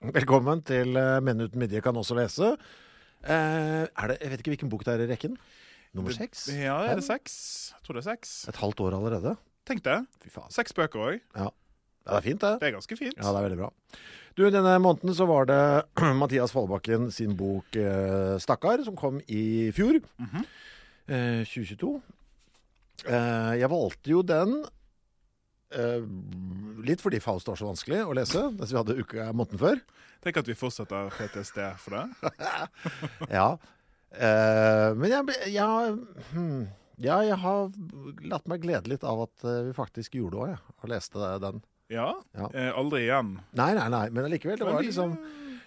Velkommen til uh, Menn uten midje kan også lese. Eh, er det, jeg vet ikke hvilken bok det er i rekken. Nummer seks? Ja, er det seks? Jeg tror det er seks. Et halvt år allerede. Tenk det. Seks bøker òg. Ja. det er fint, det. Det er ganske fint. Ja, det er veldig bra. Du, Denne måneden så var det Mathias Fallbakken sin bok eh, 'Stakkar', som kom i fjor. Mhm. eh, 2022. Eh, jeg valgte jo den eh, litt fordi Faust var så vanskelig å lese, mens vi hadde uka måneden før. Tenk at vi fortsetter PTSD for det. Ja. Eh, men jeg, jeg, hmm, ja, jeg har latt meg glede litt av at eh, vi faktisk gjorde det òg, jeg. Og leste den. Ja. Ja. Eh, aldri igjen. Nei, nei, nei, men allikevel. Det var liksom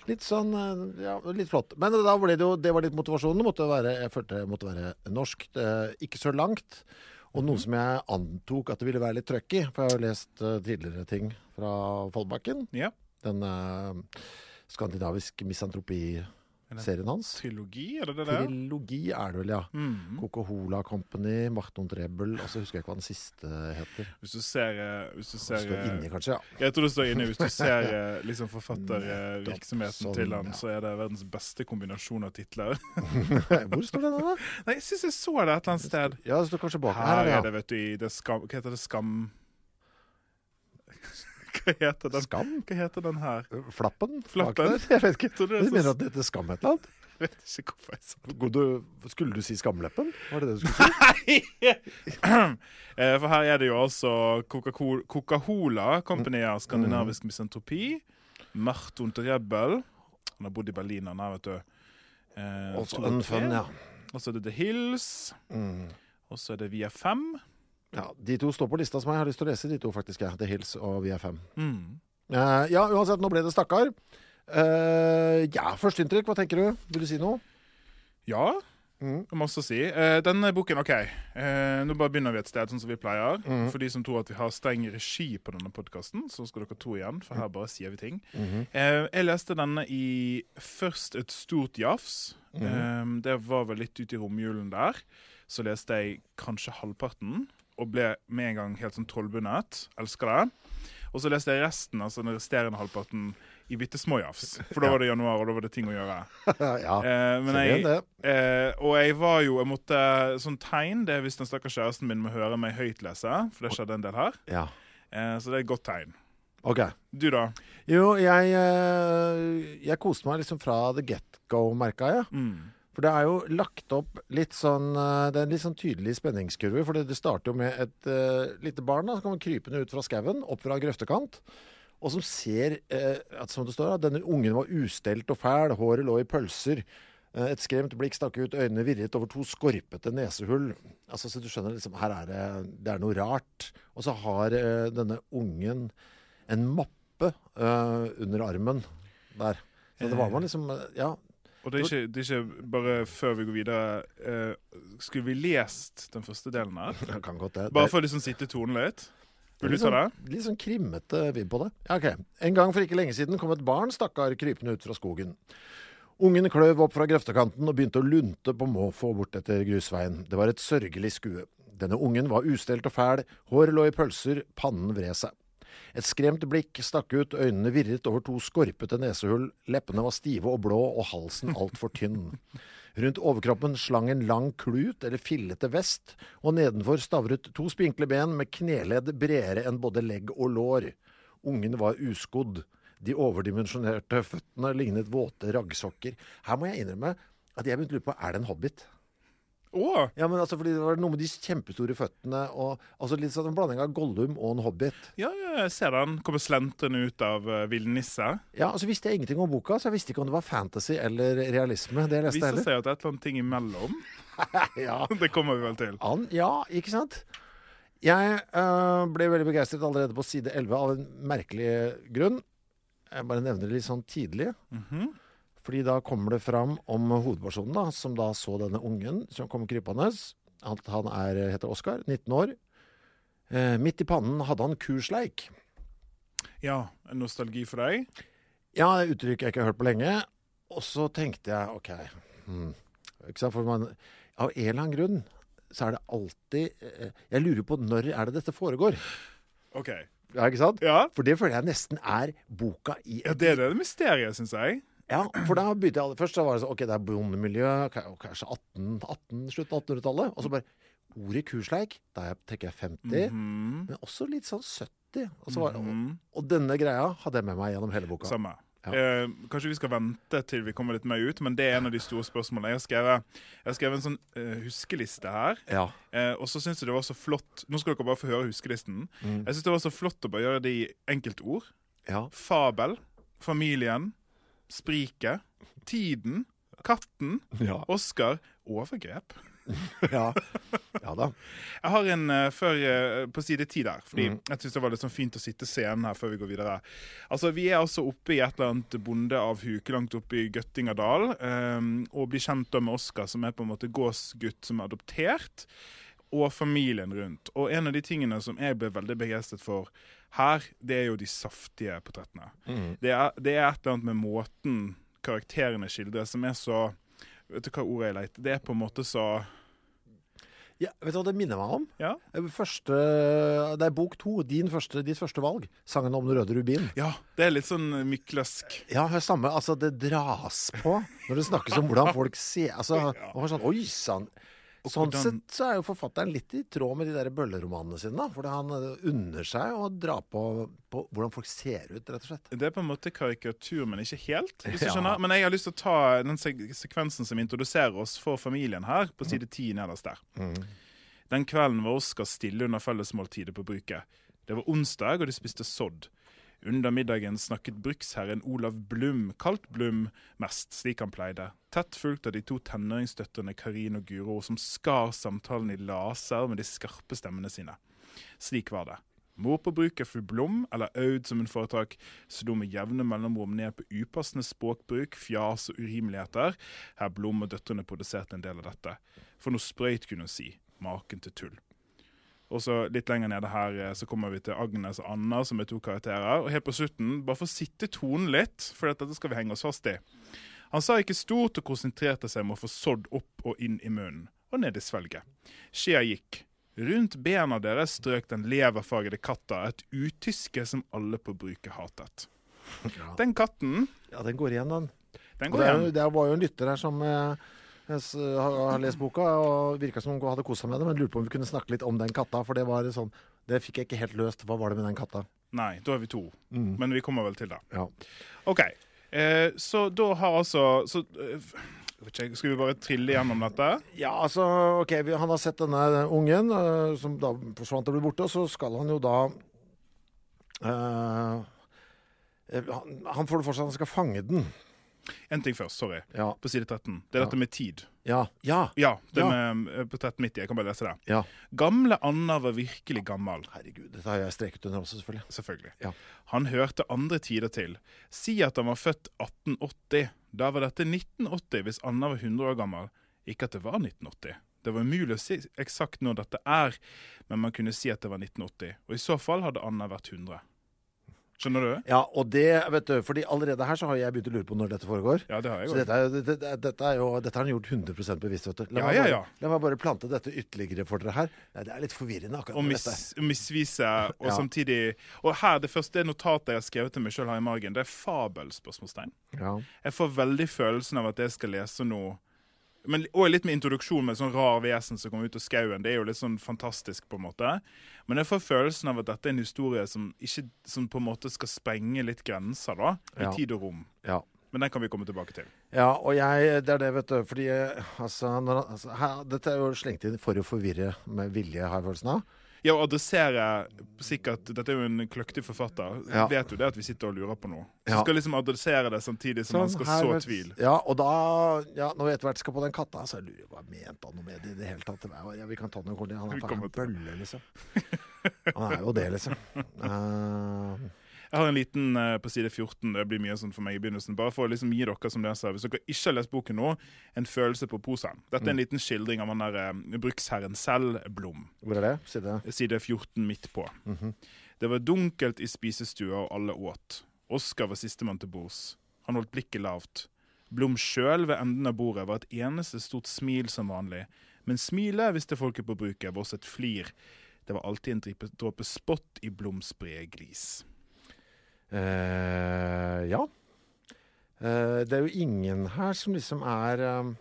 litt sånn eh, Ja, litt flott. Men da ble det jo Det var litt motivasjonen. Det måtte være, jeg følte det måtte være norsk. eh, ikke så langt. Og noe som jeg antok at det ville være litt trøkk i. For jeg har jo lest eh, tidligere ting fra Foldbakken. Ja. Den eh, skandinavisk misantropi-serien hans. Trilogi, er det det? der? Trilogi er det vel, ja. Mhm. Coca-Cola Company, Marton Trebel Og så husker jeg ikke hva den siste heter. Hvis du ser, eh, hvis du ser står eh, inni, kanskje. ja. Jeg tror det står inni. Hvis du ser eh, liksom forfattervirksomheten Sånn, til han, ja. så er det verdens beste kombinasjon av titler. Hvor står den, da? Nei, jeg syns jeg så det et eller annet sted. Ja, det står kanskje bak Her her. er ja. det, vet du, i det skam... Hva heter det? Skam... Hva heter den? Skam? Hva heter den her? Flappen? Flappen? Jeg vet ikke. Du er mener at det heter Skam et eller annet? Jeg vet ikke hvorfor jeg sa det. Skulle du si Skamleppen? Var det det du skulle si? Nei! For her er det jo altså Coca-Cola Company av skandinavisk misantropi. Marton Drebbel. Han har bodd i Berlin, han her, vet du. Eh, Også Unfun, ja. Og så er det The Hills. Mm. Og så er det Via 5. ja. De to står på lista som jeg har lyst til å lese, de to faktisk. Ja. The Hills og VF5. Mm. Uh, ja, uansett, nå ble det stakkar. Uh, ja, førsteinntrykk, hva tenker du? Vil du si noe? Ja, Mm. masse å si. Uh, denne boken, OK. Uh, nå bare begynner vi et sted, sånn som vi pleier. Mm. For de som tror at vi har streng regi på denne podkasten, så skal dere to igjen, for her bare sier vi ting. Mhm. Uh, jeg leste denne i først et stort jafs. Mhm. eh, det var vel litt ute i romjulen der. Så leste jeg kanskje halvparten, og ble med en gang helt sånn trollbundet. Elsker det. Og så leste jeg resten, altså den resterende halvparten, i bitte små jafs. For da var det januar, og da var det ting å gjøre. ja, Eh, men jeg, eh, og jeg var jo Jeg måtte Sånn tegn, det er hvis den stakkars kjæresten min må høre meg høytlese. For det skjedde en del her. Ja. Eh, så det er et godt tegn. OK. Du, da? Jo, jeg, eh, jeg koste meg liksom fra the get-go, merka jeg. Mm. For det er jo lagt opp litt sånn eh, Det er en litt sånn tydelig spenningskurve. For det, det starter jo med et uh, lite barn da, som kommer krypende ut fra skauen, opp fra grøftekant. Og som ser, uh, at, som det står, at denne ungen var ustelt og fæl, håret lå i pølser. Uh, Et skremt blikk stakk ut, øynene virret over to skorpete nesehull. Altså, så du skjønner liksom, her er det, det er noe rart. Og så har denne ungen en mappe under armen der. Så det var man liksom Ja, Og det er, ikke, det er ikke bare før vi går videre eh, Skulle vi lest den første delen her? det kan godt det. Bare for å liksom sitte tonen litt? Vil du ta det? sånn- Litt sånn krimmete vibb på det. Ja, ok. En gang for ikke lenge siden kom et barn stakkar krypende ut fra skogen. Ungen kløv opp fra grøftekanten og begynte å lunte på måfå bort etter grusveien. Det var et sørgelig skue. Denne ungen var ustelt og fæl, håret lå i pølser, pannen vred seg. Et skremt blikk stakk ut, øynene virret over to skorpete nesehull, leppene var stive og blå og halsen altfor tynn. Rundt overkroppen slang en lang klut eller fillete vest, og nedenfor stavret to spinkle ben med kneledd bredere enn både legg og lår. Ungen var uskodd. De overdimensjonerte føttene lignet våte raggsokker. Her må jeg innrømme at jeg begynte å lure på er det en hobbit. Å! Ja, men altså, fordi Det var noe med de kjempestore føttene og altså litt sånn en blanding av Gollum og en hobbit. Ja, ja, jeg ser den. Kommer slentrende ut av uh, villnisse. Ja, altså visste jeg ingenting om boka, så jeg visste ikke om det var fantasy eller realisme. Det leste Viser seg at det er et eller annet ting imellom. Ja, Det kommer vi vel til. an, ja, ikke sant? Jeg uh, ble veldig begeistret allerede på side 11 av en merkelig grunn. Jeg bare nevner det litt sånn tidlig. Mhm. Fordi da kommer det fram om hovedpersonen, da, som da så denne ungen som kom krypende. Han er, heter Oskar, 19 år. Eh, midt i pannen hadde han kursleik. Ja, en nostalgi for deg? Ja, det uttrykket jeg ikke har hørt på lenge. Og så tenkte jeg OK hmm. Ikke sant? For man, av en eller annen grunn så er det alltid eh, Jeg lurer på når er det dette foregår? OK. Ja, ikke sant? Ja, For det føler jeg nesten er boka i ja det er det mysteriet, syns jeg. Ja, for da begynte jeg Først så var det sånn OK, det er bondemiljø, kanskje 18, 18 slutten av 1800-tallet. Og så bare Ordet kursleik, da er jeg- tenker jeg 50, Mhm. men også litt sånn 70. Og, så var, og, Mhm. og denne greia hadde jeg med meg gjennom hele boka. Samme. Ja. Eh, kanskje vi skal vente til vi kommer litt mer ut, men det er en av de store spørsmålene. Jeg har skrevet, jeg har skrevet en sånn eh, huskeliste her. Ja. Eh, og så syns jeg det var så flott Nå skal dere bare få høre huskelisten. Mm. Jeg syns det var så flott å bare gjøre det i enkeltord. ja. Fabel, familien, spriket, tiden, katten, Ja. Oscar, overgrep. ja. ja da. Jeg har en uh, før, uh, på side ti der, fordi Mm. jeg syns det var litt sånn fint å sitte scenen her før vi går videre. Altså, Vi er altså oppe i et eller annet bondeavhuk langt oppe i Gøttingadal um, og blir kjent med Oskar, som er på en måte gåsgutt som er adoptert, og familien rundt. Og en av de tingene som jeg ble veldig begeistret for her, det er jo de saftige portrettene. Mm. Det, er, det er et eller annet med måten karakterene skildres som er så Vet du hva ordet jeg leter? Det er på en måte så Ja, vet du hva det minner meg om? Ja. Eh, Første, det er bok to, din første, ditt første valg. Sangen om den røde rubin. Ja, det er litt sånn myklask. Ja, det samme. Altså, det dras på når det snakkes om hvordan folk ser Altså, ja. sånn Oi sann. Sånn hvordan- sett så er jo forfatteren litt i tråd med de der bølleromanene sine. da, Fordi han eh, unner seg å dra på, på hvordan folk ser ut, rett og slett. Det er på en måte karikatur, men ikke helt. hvis du Ja. skjønner. Men jeg har lyst til å ta den sek sekvensen som introduserer oss for familien her, på side ti nederst der. Den kvelden var Oskar stille under fellesmåltidet på bruket. Det var onsdag, og de spiste sodd. Under middagen snakket bruksherren Olav Blum, kalt Blum, mest, slik han pleide. Tett fulgt av de to tenåringsdøtrene Karin og Guro, som skar samtalen i laser med de skarpe stemmene sine. Slik var det. Mor på bruket, fru Blom, eller Aud som hun foretrakk, slo med jevne mellomrom ned på upassende språkbruk, fjas og urimeligheter. Herr Blom og døtrene produserte en del av dette. For noe sprøyt kunne hun si. Maken til tull. Og så Litt lenger nede her eh, så kommer vi til Agnes og Anna, som er to karakterer. Og helt på slutten, bare for å sitte tonen litt, for dette skal vi henge oss fast i. Han sa ikke stort og konsentrerte seg om å få sådd opp og inn i munnen, og ned i svelget. Skjea gikk. Rundt bena deres strøk den leverfargede katta, et utyske som alle på bruket hatet. Den katten, Ja, den går igjen, den. den går det, er, igjen. det var jo en lytter her som eh, s- har, har lest boka og virka som hun hadde kost seg med det, men lurte på om vi kunne snakke litt om den katta. For det var sånn Det fikk jeg ikke helt løst. Hva var det med den katta? Nei, da er vi to. Men vi kommer vel til det. Ja. OK. Eh, så da har altså så, eh, ikke, Skal vi bare trille gjennom dette? Ja, altså, ok, Han har sett denne ungen øh, som da forsvant og ble borte, og så skal han jo da eh, han, han får det for seg at han skal fange den. En ting først, sorry. Ja. På side 13. Det er Ja. dette med tid. Ja. Ja. Ja, det med eh, på 1390. Jeg kan bare lese det. ja. Gamle Anna var virkelig gammel. Herregud, dette har jeg streket under også, selvfølgelig. Selvfølgelig. Ja. Han hørte andre tider til. Si at han var født 1880. Da var dette 1980 hvis Anna var 100 år gammel. Ikke at det var 1980. Det var umulig å si eksakt når dette er, men man kunne si at det var 1980. Og i så fall hadde Anna vært 100. Skjønner du? Ja, og det, vet du, fordi allerede her så har jeg begynt å lure på når dette foregår. Ja, det har jeg Så dette, er, det- det- dette, er jo, dette har han gjort 100 bevisst. vet du. La, Ja, meg ja, bare, ja. la meg bare plante dette ytterligere for dere her. Nei, det er litt forvirrende, akkurat Og mis, dette. misvise, og Ja. samtidig Og her, det første notatet jeg har skrevet til meg sjøl her i margen, det er fabel? spørsmålstegn. Ja. Jeg får veldig følelsen av at jeg skal lese noe Men og litt med introduksjon med sånn rar vesen som kommer ut av skauen. Det er jo litt sånn fantastisk, på en måte. Men jeg får følelsen av at dette er en historie som, ikke, som på en måte skal sprenge litt grenser, da. I Ja. tid og rom. Ja. Men den kan vi komme tilbake til. Ja, og jeg, det er det, vet du. Fordi altså, når, altså her, Dette er jo slengt inn for å forvirre med vilje, har jeg følelsen av. Ja, å adressere sikkert Dette er jo en kløktig forfatter. Ja. Vet jo det at vi sitter og lurer på noe. Så Ja. skal liksom adressere det samtidig som man skal her, så vet- tvil. Ja, og da ja, Når vi etter hvert skal på den katta, så lurer jeg hva mente han noe med det i det hele tatt. Ja, vi kan ta noe, kort. Han er kommer en til bølle, liksom. Han er jo det, liksom. Eh, Jeg har en liten uh, på side 14. Det blir mye sånn for meg i begynnelsen. Bare for å liksom gi dere som leser, hvis dere ikke har lest boken nå, en følelse på posen. Dette er en liten skildring av han der uh, bruksherren selv, Blom. hvor er det? Side Side 14 midt på. Det var dunkelt i spisestua, og alle åt. Oskar var sistemann til bords. Han holdt blikket lavt. Blom sjøl ved enden av bordet var et eneste stort smil som vanlig. Men smilet, visste folket på bruket, var også et flir. Det var alltid en dråpe spott i Bloms brede glis. Eh, ja. Uh, det er jo ingen her som liksom er eh,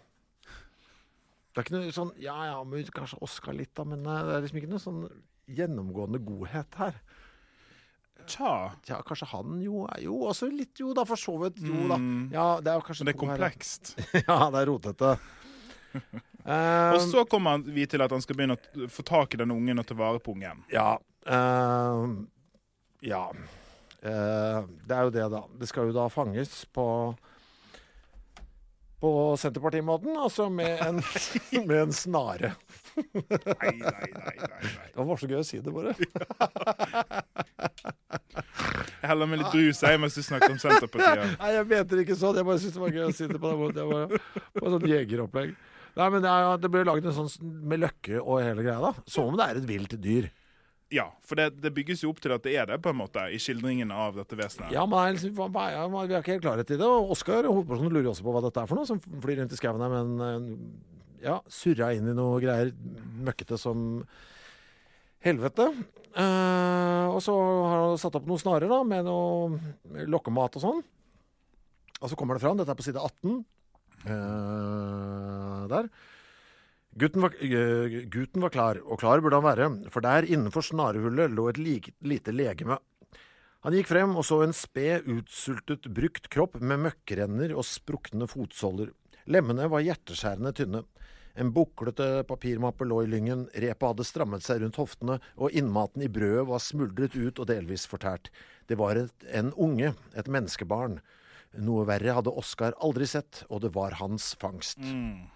Det er ikke noe sånn Ja ja, men kanskje Oskar litt, da, men det er liksom ikke noe sånn gjennomgående godhet her. Tja. Ja, kanskje han jo er jo også litt Jo da, for så vidt. Jo da. Mm. Ja, det er jo kanskje Men det er komplekst. ja, det er rotete. Eh, Og så kommer vi til at han skal begynne å få tak i den ungen og ta vare på ungen. Ja. eh, ja. Eh, det er jo det, da. Det skal jo da fanges på på Senterpartimåten, altså med en, med en snare. Nei, nei, nei, nei. Det var så gøy å si det, bare. Jeg heller med litt brus jeg, mens du snakker om Senterpartiet. Nei, jeg mente det ikke sånn. Jeg bare syntes det var gøy å si det på den måten. Det var, var sånn jegeropplegg. Nei, men det, er, det ble laget en sånn med løkke og hele greia, da. Som om det er et vilt dyr. Ja, for det, det bygges jo opp til at det er det, på en måte, i skildringen av dette vesenet. Ja, men liksom, Vi har ikke helt klarhet i det. Og Oskar hovedpersonen lurer også på hva dette er for noe, som flyr rundt i skauen her med en en- Ja, surra inn i noe greier. Møkkete som helvete. Eh, og så har han satt opp noen snarer da, med noe lokkemat og sånn. Og så kommer det fram. Dette er på side 18. Eh, der. Gutten var, eh, gutten var klar, og klar burde han være, for der innenfor snarehullet lå et like, lite legeme. Han gikk frem og så en sped, utsultet, brukt kropp med møkkrenner og sprukne fotsåler. Lemmene var hjerteskjærende tynne. En buklete papirmappe lå i lyngen, repet hadde strammet seg rundt hoftene, og innmaten i brødet var smuldret ut og delvis fortært. Det var et, en unge, et menneskebarn. Noe verre hadde Oskar aldri sett, og det var hans fangst. Mm.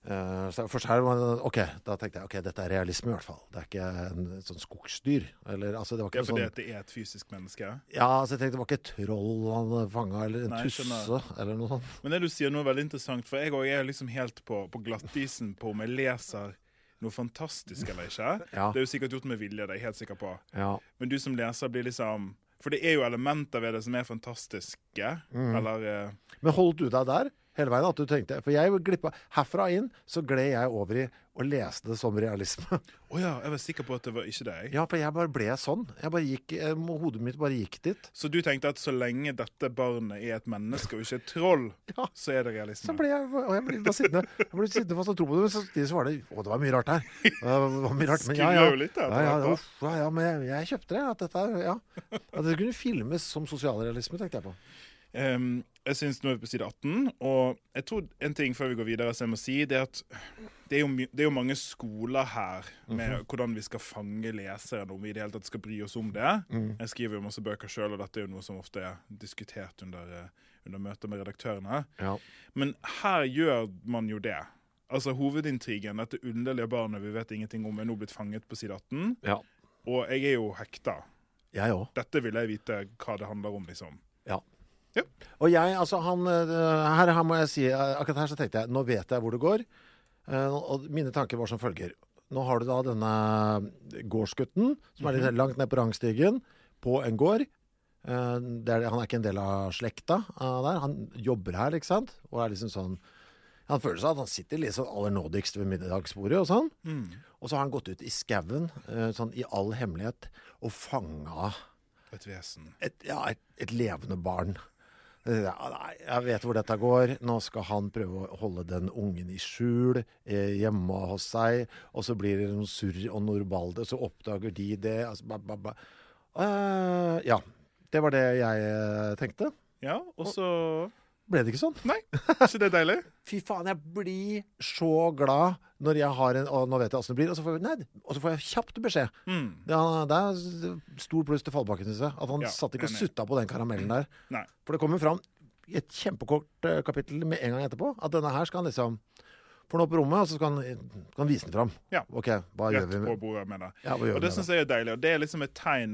Så først her ok, da tenkte jeg ok, dette er realisme i hvert fall. Det er ikke en sånn skogsdyr. Eller, altså, det var Ja, fordi sånn, det er et fysisk menneske. ja, altså, jeg tenkte det var ikke et troll han fanga, eller en Nei, tusse, eller noe sånt. Men det du sier nå er veldig interessant, for jeg òg er liksom helt på, på glattisen på om jeg leser noe fantastisk eller ikke. Ja. Det er jo sikkert gjort med vilje, det er jeg helt sikker på. Ja. Men du som leser blir liksom For det er jo elementer ved det som er fantastiske. Mm. Eller uh, Men holdt du deg der hele veien? at du tenkte, For jeg glippa Herfra inn så gled jeg over i å lese det som realisme. Å ja, jeg var sikker på at det var ikke det. jeg. Ja, for jeg bare ble sånn. Jeg bare gikk, jeg, Hodet mitt bare gikk dit. Så du tenkte at så lenge dette barnet er et menneske og ikke et troll, Ja. så er det Så realisme? ble jeg, og jeg ble bare sittende, jeg ble sittende fast og tro på det, men samtidig så var det Å, det var mye rart her. Det var mye rart, men ja, ja. Litt, da, ja, ja, uff, ja, ja, men jeg, jeg kjøpte det. At dette ja. At det kunne filmes som sosialrealisme, tenkte jeg på. Ehm, jeg synes nå er vi på side 18, og jeg tror en ting før vi går videre som jeg må si, det er at det er jo, det er jo mange skoler her med Mhm. hvordan vi skal fange leseren, om vi i det hele tatt skal bry oss om det. Mm. Jeg skriver jo masse bøker sjøl, og dette er jo noe som ofte er diskutert under, eh, under møter med redaktørene. Ja. Men her gjør man jo det. Altså Hovedintrigen, dette underlige barnet vi vet ingenting om, er nå blitt fanget på side 18. ja. Og jeg er jo hekta. Jeg òg. Dette vil jeg vite hva det handler om, liksom. Ja. Og jeg, altså han eh, her, her må jeg si eh, Akkurat her så tenkte jeg Nå vet jeg hvor det går. Eh, og mine tanker var som følger. Nå har du da denne gårdsgutten som er litt langt ned på rangstigen, på en gård. Eh, det er, han er ikke en del av slekta der. Han jobber her, ikke sant. Og er liksom sånn Han føler seg at han sitter liksom aller nådigst ved middagsbordet og sånn. Og så har han gått ut i skauen sånn i all hemmelighet og fanga Et vesen. et, ja, et, et levende barn. Ja, nei, jeg vet hvor dette går. Nå skal han prøve å holde den ungen i skjul eh, hjemme hos seg. Og så blir det noe surr og norbalde, så oppdager de det. Altså, ba, ba, ba. Uh, ja. Det var det jeg eh, tenkte. Ja, og så Ble det ikke sånn? Nei, er ikke det deilig? Fy faen, jeg blir så glad når jeg har en Og nå vet jeg åssen det blir. Og så får, jeg- nei, og så får jeg kjapt beskjed. Mm. Det, er- det er stor pluss til Fallbakken, syns jeg. At han Ja, satt ikke og enig. sutta på den karamellen der. Nei. For det kommer fram i et kjempekort eh, kapittel med en gang etterpå at denne her skal han liksom Får den opp på rommet, og så skal han, skal han vise den fram. Ja. OK, hva gjør Rett vi på med bordet med det. ja, hva gjør Og vi det med syns jeg er deilig. Og det er liksom et tegn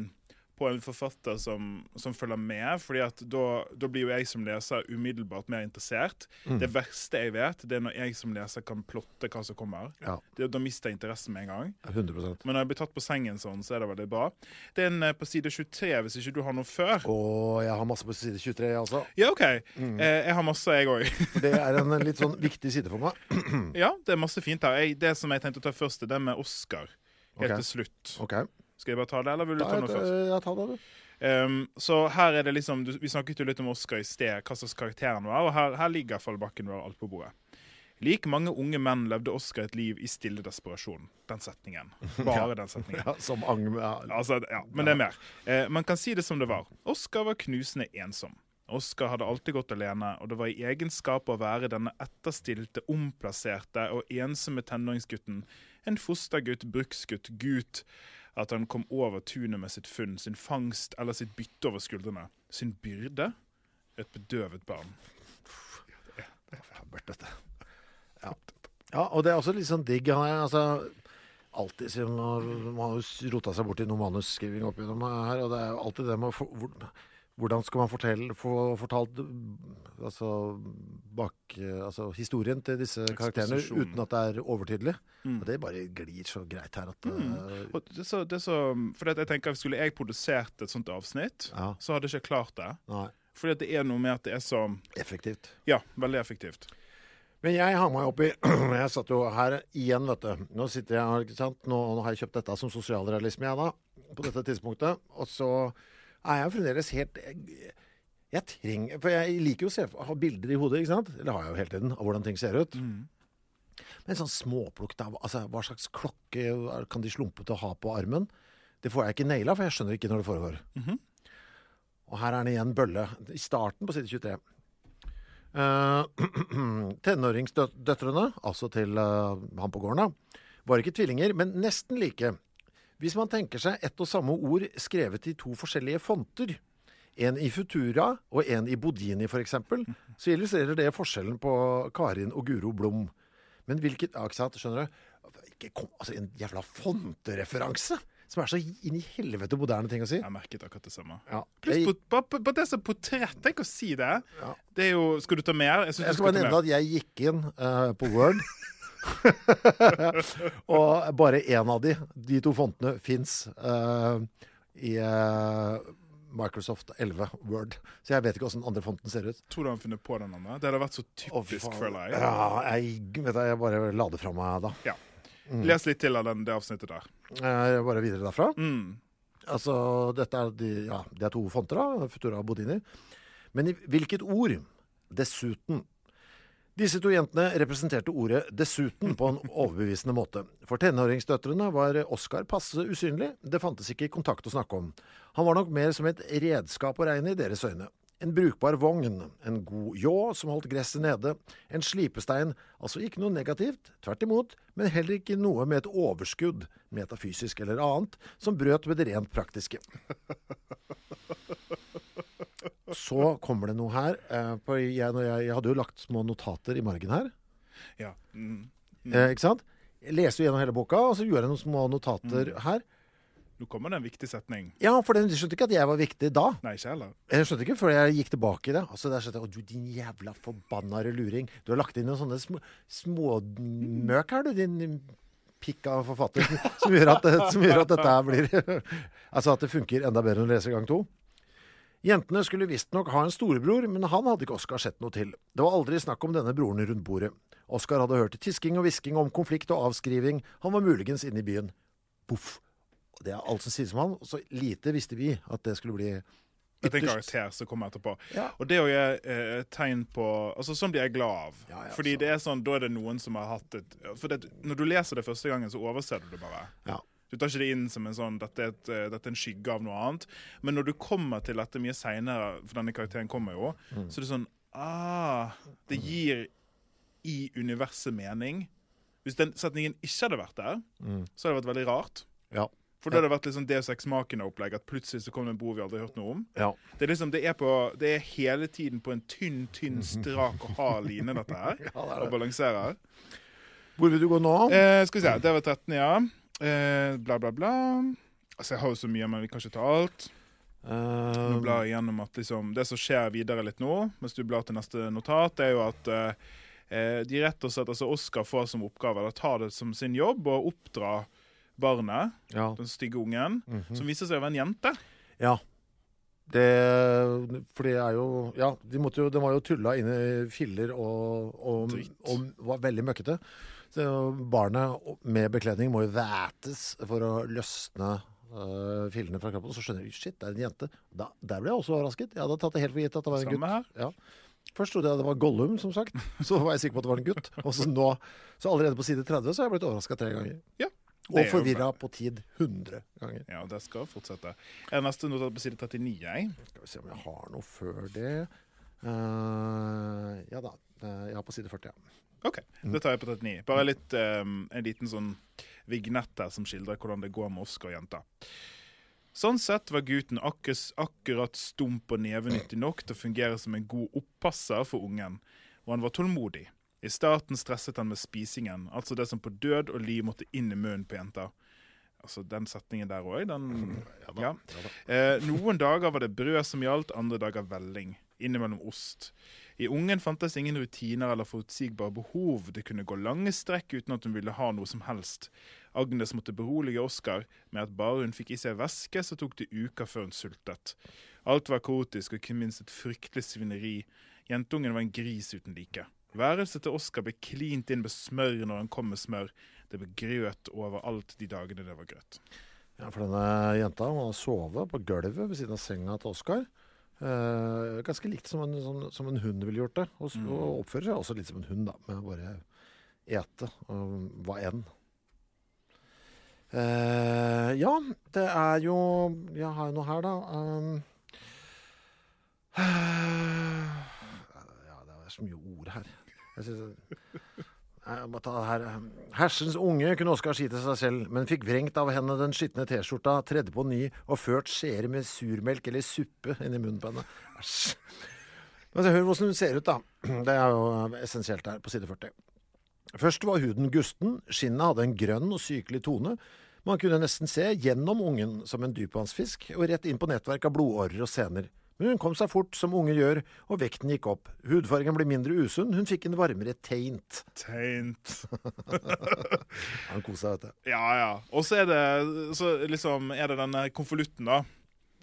på en forfatter som, som følger med. fordi at da, da blir jo jeg som leser umiddelbart mer interessert. Mm. Det verste jeg vet, det er når jeg som leser kan plotte hva som kommer. Ja, Det, da mister jeg interessen med en gang. 100% Men når jeg blir tatt på sengen sånn, så er det veldig bra. Det er en eh, på side 23, hvis ikke du har noe før. Å, jeg har masse på side 23, altså. Ja, OK. Mm. Eh, jeg har masse, jeg òg. Det er en litt sånn viktig side for meg. ja, det er masse fint her. Jeg, det som jeg tenkte å ta først, er det med Oscar. Helt okay. til slutt. OK. Skal jeg bare ta det, eller vil du ta noe først? ja, ta det, du. Um, så her er det liksom du, Vi snakket jo litt om Oscar i sted, hva slags karakter han var, og her, her ligger Fallbakken vår alt på bordet. Like mange unge menn levde Oscar et liv i stille desperasjon. Den setningen. Bare den setningen. Ja, som ang... Ja. Altså, ja, men det er mer. Eh, man kan si det som det var. Oscar var knusende ensom. Oscar hadde alltid gått alene, og det var i egenskap av å være denne etterstilte, omplasserte og ensomme tenåringsgutten, en fostergutt, bruksgutt, gut, at han kom over tunet med sitt funn, sin fangst eller sitt bytte over skuldrene. Sin byrde? Et bedøvet barn. Bert, dette. Ja. ja, og det er også litt sånn digg. Han er altså alltid siden man har rota seg bort i noe manusskriving opp gjennom her, og det er jo alltid det med å få, hvordan skal man fortelle, få fortalt altså, bak, altså, historien til disse karakterene uten at det er overtydelig. Mm. Og det bare glir så greit her at mm. Og det så, det så, for jeg tenker at Skulle jeg produsert et sånt avsnitt, Ja. så hadde jeg ikke klart det. Nei, Fordi det er noe med at det er så effektivt. Ja, veldig effektivt. Men jeg hang meg opp i Jeg satt jo her igjen, vet du. Nå sitter jeg ikke sant. Nå, nå har jeg kjøpt dette som sosialrealisme, jeg da. På dette tidspunktet. Og så er jeg fremdeles helt jeg, jeg trenger For jeg liker jo å se, ha bilder i hodet, ikke sant. Eller har jeg jo hele tiden, av hvordan ting ser ut. Men sånn småplukk av altså Hva slags klokke kan de slumpe til å ha på armen? Det får jeg ikke naila, for jeg skjønner ikke når det foregår. Og her er den igjen bølle. I starten på side 23. Uh, tenåringsdøtrene, altså til uh, han på gården, da, var ikke tvillinger, men nesten like. Hvis man tenker seg ett og samme ord skrevet i to forskjellige fonter, en i Futura og en i Bodini f.eks., så illustrerer det forskjellen på Karin og Guro Blom. Men hvilket Ja, ikke sant? Skjønner du? Ikke kom, altså, en jævla fontereferanse! Som er så inn i helvete moderne ting å si. Jeg merket akkurat det samme. Ja. Pluss på, på, på, på det som portrett. Tenk å si det. Ja. Det er jo Skal du ta mer? Jeg, Jeg skal bare nevne at jeg gikk inn uh, på Word. og bare én av de, de to fontene, fins i uh, Microsoft 11 Word. Så jeg vet ikke åssen andre fonten ser ut. Tror du han finner på den andre? Det hadde vært så typisk, oh, føler jeg. Ja, jeg, vet du, jeg bare la det fra meg da. Ja. Les litt til av den, det avsnittet der. Eh, bare videre derfra. Mm. Altså, dette er, de, ja, det er to fonter, da. Futura og Bodini. Men i hvilket ord? Dessuten. Disse to jentene representerte ordet 'dessuten' på en overbevisende måte. For tenåringsdøtrene var Oskar passe usynlig. Det fantes ikke kontakt å snakke om. Han var nok mer som et redskap å regne i deres øyne. En brukbar vogn, en god ljå som holdt gresset nede, en slipestein, altså ikke noe negativt, tvert imot, men heller ikke noe med et overskudd, metafysisk eller annet, som brøt med det rent praktiske. Så kommer det noe her. eh, på jeg, jeg, jeg hadde jo lagt små notater i margen her. Ja. Mm. Eh, ikke sant? Jeg leser jo gjennom hele boka, og så gjør jeg noen små notater her. Nå kommer det en viktig setning. Ja, for den skjønte ikke at jeg var viktig da. Nei, ikke heller. Jeg skjønte ikke før jeg gikk tilbake i det. Altså der skjønte jeg, Å, du din jævla forbanna luring. Du har lagt inn noen sånne små, småmøk her, du, din pikka forfatter. Som gjør at, som gjør at dette her blir Altså at det funker enda bedre når du leser gang to. Jentene skulle visstnok ha en storebror, men han hadde ikke Oskar sett noe til. Det var aldri snakk om denne broren rundt bordet. Oskar hadde hørt tisking og hvisking om konflikt og avskriving. Han var muligens inne i byen. Poff. Det er alt som sies om han. Og så lite visste vi at det skulle bli Dette er en karakter som kommer etterpå. Ja. Og det er jo eh, et tegn på altså Sånn blir jeg glad av. Ja, ja, Fordi så- det er sånn, da er det noen som har hatt et For det, når du leser det første gangen, så overser du det bare. Ja. Du tar ikke det inn som en sånn dette er, et, eh, dette er en skygge av noe annet. Men når du kommer til dette mye seinere, for denne karakteren kommer jo, Mm. så er det sånn Ah, det gir i universet mening. Hvis den setningen ikke hadde vært der, Mm. så hadde det vært veldig rart. Ja. For da hadde det vært liksom Deus Ex-Machina-opplegg, at plutselig så kommer det en bord vi aldri har hørt noe om. ja. Det er liksom, det er, på, det er hele tiden på en tynn, tynn, strak og hard line, dette her. Og balanserer. Hvor vil du gå nå? Eh, skal vi se, det var 13, ja. Eh, bla, bla, bla. Altså, jeg har jo så mye, men vi kan ikke ta alt. Nå Eh, blar jeg gjennom at liksom, Det som skjer videre litt nå, mens du blar til neste notat, er jo at eh, eh, de rett og slett, altså Oscar får som oppgave, eller tar det som sin jobb, å oppdra barnet, ja. den stygge ungen, Mhm. som viser seg å være en jente. ja. Det For det er jo Ja, de, jo, de var jo tulla inn i filler og, og, og var veldig møkkete. Så barnet med bekledning må jo vætes for å løsne uh, fillene fra kroppen. Og så skjønner jeg shit, det er en jente. Da, der ble jeg også overrasket. Jeg hadde tatt det helt for gitt at det var en Samme gutt. her. Ja. Først trodde jeg det var Gollum, som sagt. Så var jeg sikker på at det var en gutt. Og så nå, så allerede på side 30 så har jeg blitt overraska tre ganger. Ja. Og forvirra på tid 100 ganger. Ja, det skal fortsette. Er det neste notat på side 39, jeg. Skal vi se om jeg har noe før det. Uh, ja da. Uh, jeg har på side 40, ja. OK, det tar jeg på 39. Bare litt, um, en liten sånn vignett her som skildrer hvordan det går med Oscar og jenta. Sånn sett var gutten akkus, akkurat stump og nevenyttig nok til å fungere som en god oppasser for ungen, og han var tålmodig. I starten stresset han med spisingen, altså det som på død og liv måtte inn i munnen på jenta. Altså Den setningen der òg, den ja. Eh, Noen dager var det brød som gjaldt, andre dager velling. Innimellom ost. I ungen fantes ingen rutiner eller forutsigbare behov. Det kunne gå lange strekk uten at hun ville ha noe som helst. Agnes måtte berolige Oskar med at bare hun fikk i seg væske, så tok det uker før hun sultet. Alt var kaotisk og ikke minst et fryktelig svineri. Jentungen var en gris uten like. Værelset til Oskar ble klint inn med smør når han kom med smør. Det ble grøt overalt de dagene det var grøt. Ja, for denne jenta må sove på gulvet ved siden av senga til Oskar. Eh, ganske likt som en, som, som en hund ville gjort det. Og, mm. og oppfører seg også litt som en hund, da, med å bare ete og hva enn. Uh, ja, det er jo Jeg har jo noe her, da. Um, ja, det er så mye ord her. Jeg synes, jeg må ta det her. Hersens unge kunne Oskar si til seg selv, men fikk vrengt av henne den skitne T-skjorta, tredde på ny og ført skjeer med surmelk eller suppe inn i munnen på henne. Æsj. Men hør hvordan hun ser ut, da. Det er jo essensielt her, på side 40. Først var huden gusten, skinnet hadde en grønn og sykelig tone. Man kunne nesten se gjennom ungen som en dypvannsfisk, og rett inn på nettverk av blodårer og sener. Men hun kom seg fort, som unge gjør, og vekten gikk opp. Hudfargen ble mindre usunn, hun fikk en varmere taint. Teint. Han kosa vet du. Ja, ja. Og så er det så liksom er det denne konvolutten, da.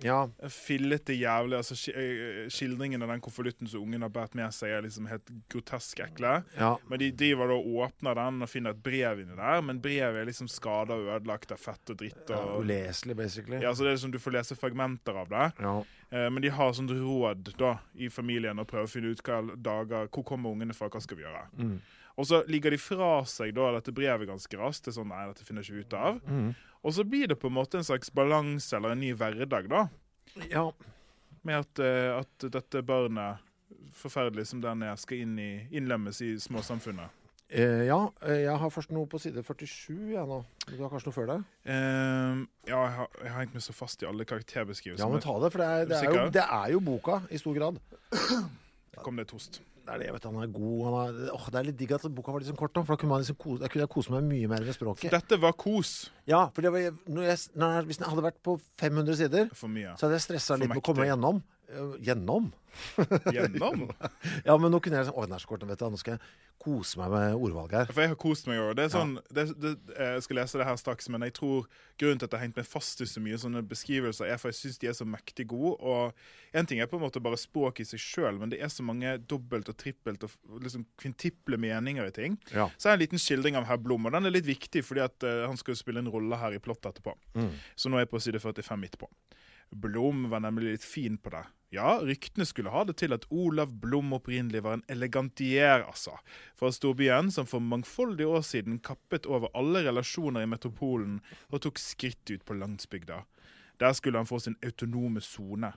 Ja, Fillete jævlig. altså eh, Skildringen av den konvolutten som ungen har båret med seg, er liksom helt grotesk ekle. ja. Men de driver da og åpner den og finner et brev inni der, men brevet er liksom skada og ødelagt av fett og dritt. ja uleselig, basically. ja, så det er liksom Du får lese fragmenter av det. Ja. Eh, men de har sånt råd da i familien og prøver å finne ut hva dager, hvor kommer ungene fra, hva skal vi gjøre. Mm. Og så ligger de fra seg da dette brevet ganske raskt. Det er sånn, nei, dette finner ikke ut av. Mm. Og så blir det på en måte en slags balanse eller en ny hverdag, da. ja. Med at, eh, at dette barnet, forferdelig som den er, skal inn i, innlemmes i småsamfunnet. Eh, ja, eh, jeg har først noe på side 47 jeg nå. Du har kanskje noe før det? Ehm, ja, jeg har, jeg har hengt meg så fast i alle karakterbeskrivelser. Ja, men ta det, for det er, det, er jo, det er jo boka i stor grad. Kom det et host. Det er det, vet du, han er god. Han er, åh, det er litt digg at boka var liksom kort, da, for da kunne, man liksom kose, da kunne jeg kose meg mye mer med språket. Dette var kos. Ja, for det var, når jeg, når jeg, Hvis den hadde vært på 500 sider, For mye. så hadde jeg stressa litt med å komme meg gjennom. Eh, gjennom? Gjennom. Ja, men nå kunne jeg sånn Å, den er så kort, vet du. Nå skal jeg kose meg med ordvalget her. For jeg har kost meg òg. Det sånn, det, det, jeg skal lese det her straks, men jeg tror grunnen til at jeg har hengt meg fast i så mye sånne beskrivelser, er for jeg syns de er så mektig gode. Og en ting er på en måte bare språk i seg sjøl, men det er så mange dobbelt og trippelt og liksom kvintiple meninger i ting. Ja. Så er det en liten skildring av herr Blom, og den er litt viktig, fordi at uh, han skal jo spille en rolle her i plottet etterpå. Så nå er jeg på side 45 midt på. Blom var nemlig litt fin på det. Ja, ryktene skulle ha det til at Olav Blom opprinnelig var en elegantier, altså. Fra storbyen som for mangfoldige år siden kappet over alle relasjoner i metropolen og tok skritt ut på landsbygda. Der skulle han få sin autonome sone.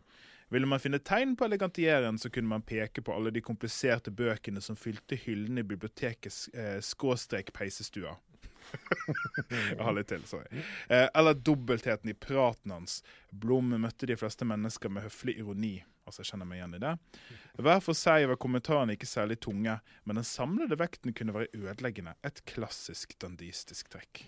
Ville man finne tegn på elegantieren, så kunne man peke på alle de kompliserte bøkene som fylte hyllene i bibliotekets eh, skråstrek peisestua. Jeg har litt til, sorry. Eh, eller dobbeltheten i praten hans. Blom møtte de fleste mennesker med høflig ironi. Altså, jeg kjenner meg igjen i det. Hver for seg var kommentarene ikke særlig tunge, men den samlede vekten kunne være ødeleggende. Et klassisk dandistisk trekk.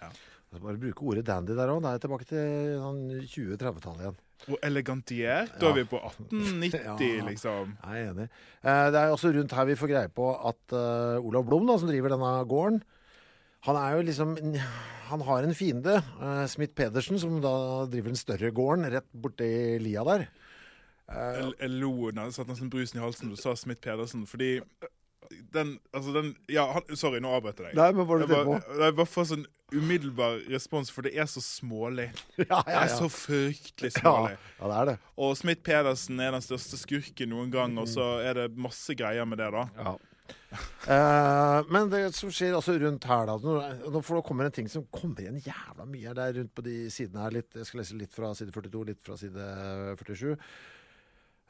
Ja. bare bruke ordet dandy der òg. Da er jeg tilbake til sånn 2030-tallet igjen. Og elegantier, da er vi på 1890, Ja. liksom. Jeg er enig. Eh, Det er også rundt her vi får greie på at eh, Olav Blom, da, som driver denne gården, han er jo liksom Han har en fiende, uh, Smith Pedersen, som da driver den større gården rett borti lia der. Jeg, jeg lo da jeg satte nesten brusen i halsen da du sa Smith Pedersen, fordi den Altså, den Ja, han, sorry, nå avbrøt jeg deg. Nei, men hva er det Jeg bare, jeg bare får sånn umiddelbar respons, for det er så smålig. Ja, ja, ja. Det er så fryktelig smålig. ja, det er det. Og Smith Pedersen er den største skurken noen gang, og så er det masse greier med det, da. Ja. Eh, men det som skjer altså rundt her, da Nå, nå får det kommer en ting som kommer igjen jævla mye. der er rundt på de sidene her. Litt, jeg skal lese litt fra side 42, litt fra side 47.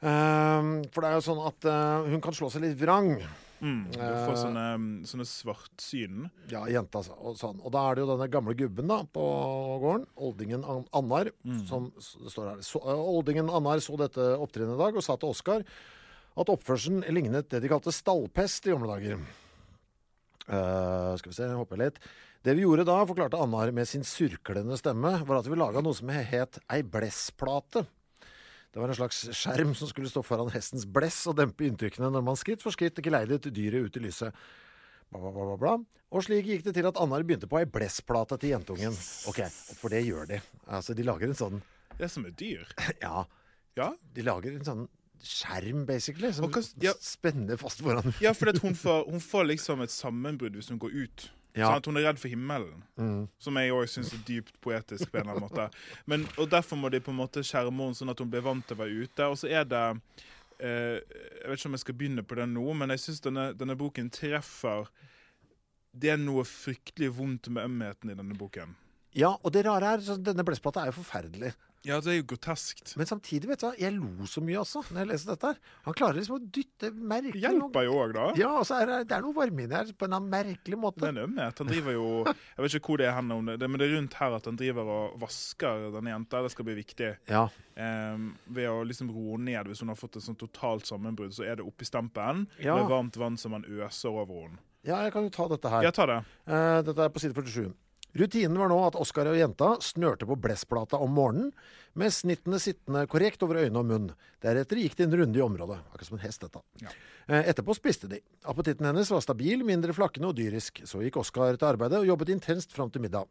Uh, for det er jo sånn at uh, hun kan slå seg litt vrang. Mm. Du får sånne, sånne svartsyn. Ja, jenta altså, og sånn. Og da er det jo denne gamle gubben da, på gården, Oldingen Annar, Annar, som det står her. Så, eh, Oldingen Annar så dette opptrinnet i dag og sa til Oskar at oppførselen lignet det de kalte stallpest i gamle dager. Uh, skal vi se, håper jeg litt. Det vi gjorde da, forklarte Annar med sin surklende stemme, var at vi laga noe som het ei blessplate. Det var en slags skjerm som skulle stå foran hestens bless og dempe inntrykkene når man skritt for skritt geleidet dyret ut i lyset. Bla, bla, bla, bla, bla. Og slik gikk det til at Annar begynte på ei blessplate til jentungen. Ok, for det gjør de. Altså, de lager en sånn Det er som et dyr. Ja, Ja, de lager en sånn skjerm, basically, som kan, ja. spenner fast foran ja for hun, får, hun får liksom et sammenbrudd hvis hun går ut. Ja. Sånn at hun er redd for himmelen. Som jeg òg syns er dypt poetisk. på en eller annen måte Men, Og Derfor må de på en måte skjerme henne sånn at hun blir vant til å være ute. Og så er det eh, Jeg vet ikke om jeg skal begynne på den nå, men jeg syns denne, denne boken treffer Det er noe fryktelig vondt med ømheten i denne boken. Ja, og det rare er, så denne blessplata er jo forferdelig. Ja, det er jo groteskt. Men samtidig, vet du hva, jeg lo så mye også når jeg leste dette her. Han klarer liksom å dytte merkelig Hjelper jo òg, da. Ja, altså, er det, det er noe varme inni her på en merkelig måte. Det er en ømhet. Han driver jo Jeg vet ikke hvor det er hen, det, men det er rundt her at han driver og vasker denne jenta. Det skal bli viktig. Ja. Eh, ved å liksom roe ned hvis hun har fått et sånt totalt sammenbrudd, så er det oppi stampen Ja. med varmt vann som han øser over henne. ja, jeg kan jo ta dette her. Ja, ta det. Eh, dette er på side 47. Rutinen var nå at Oskar og jenta snørte på blessplata om morgenen, med snittene sittende korrekt over øyne og munn. Deretter gikk de en runde i området. Akkurat som en hest, dette. Ja. Etterpå spiste de. Appetitten hennes var stabil, mindre flakkende og dyrisk. Så gikk Oskar til arbeidet og jobbet intenst fram til middag.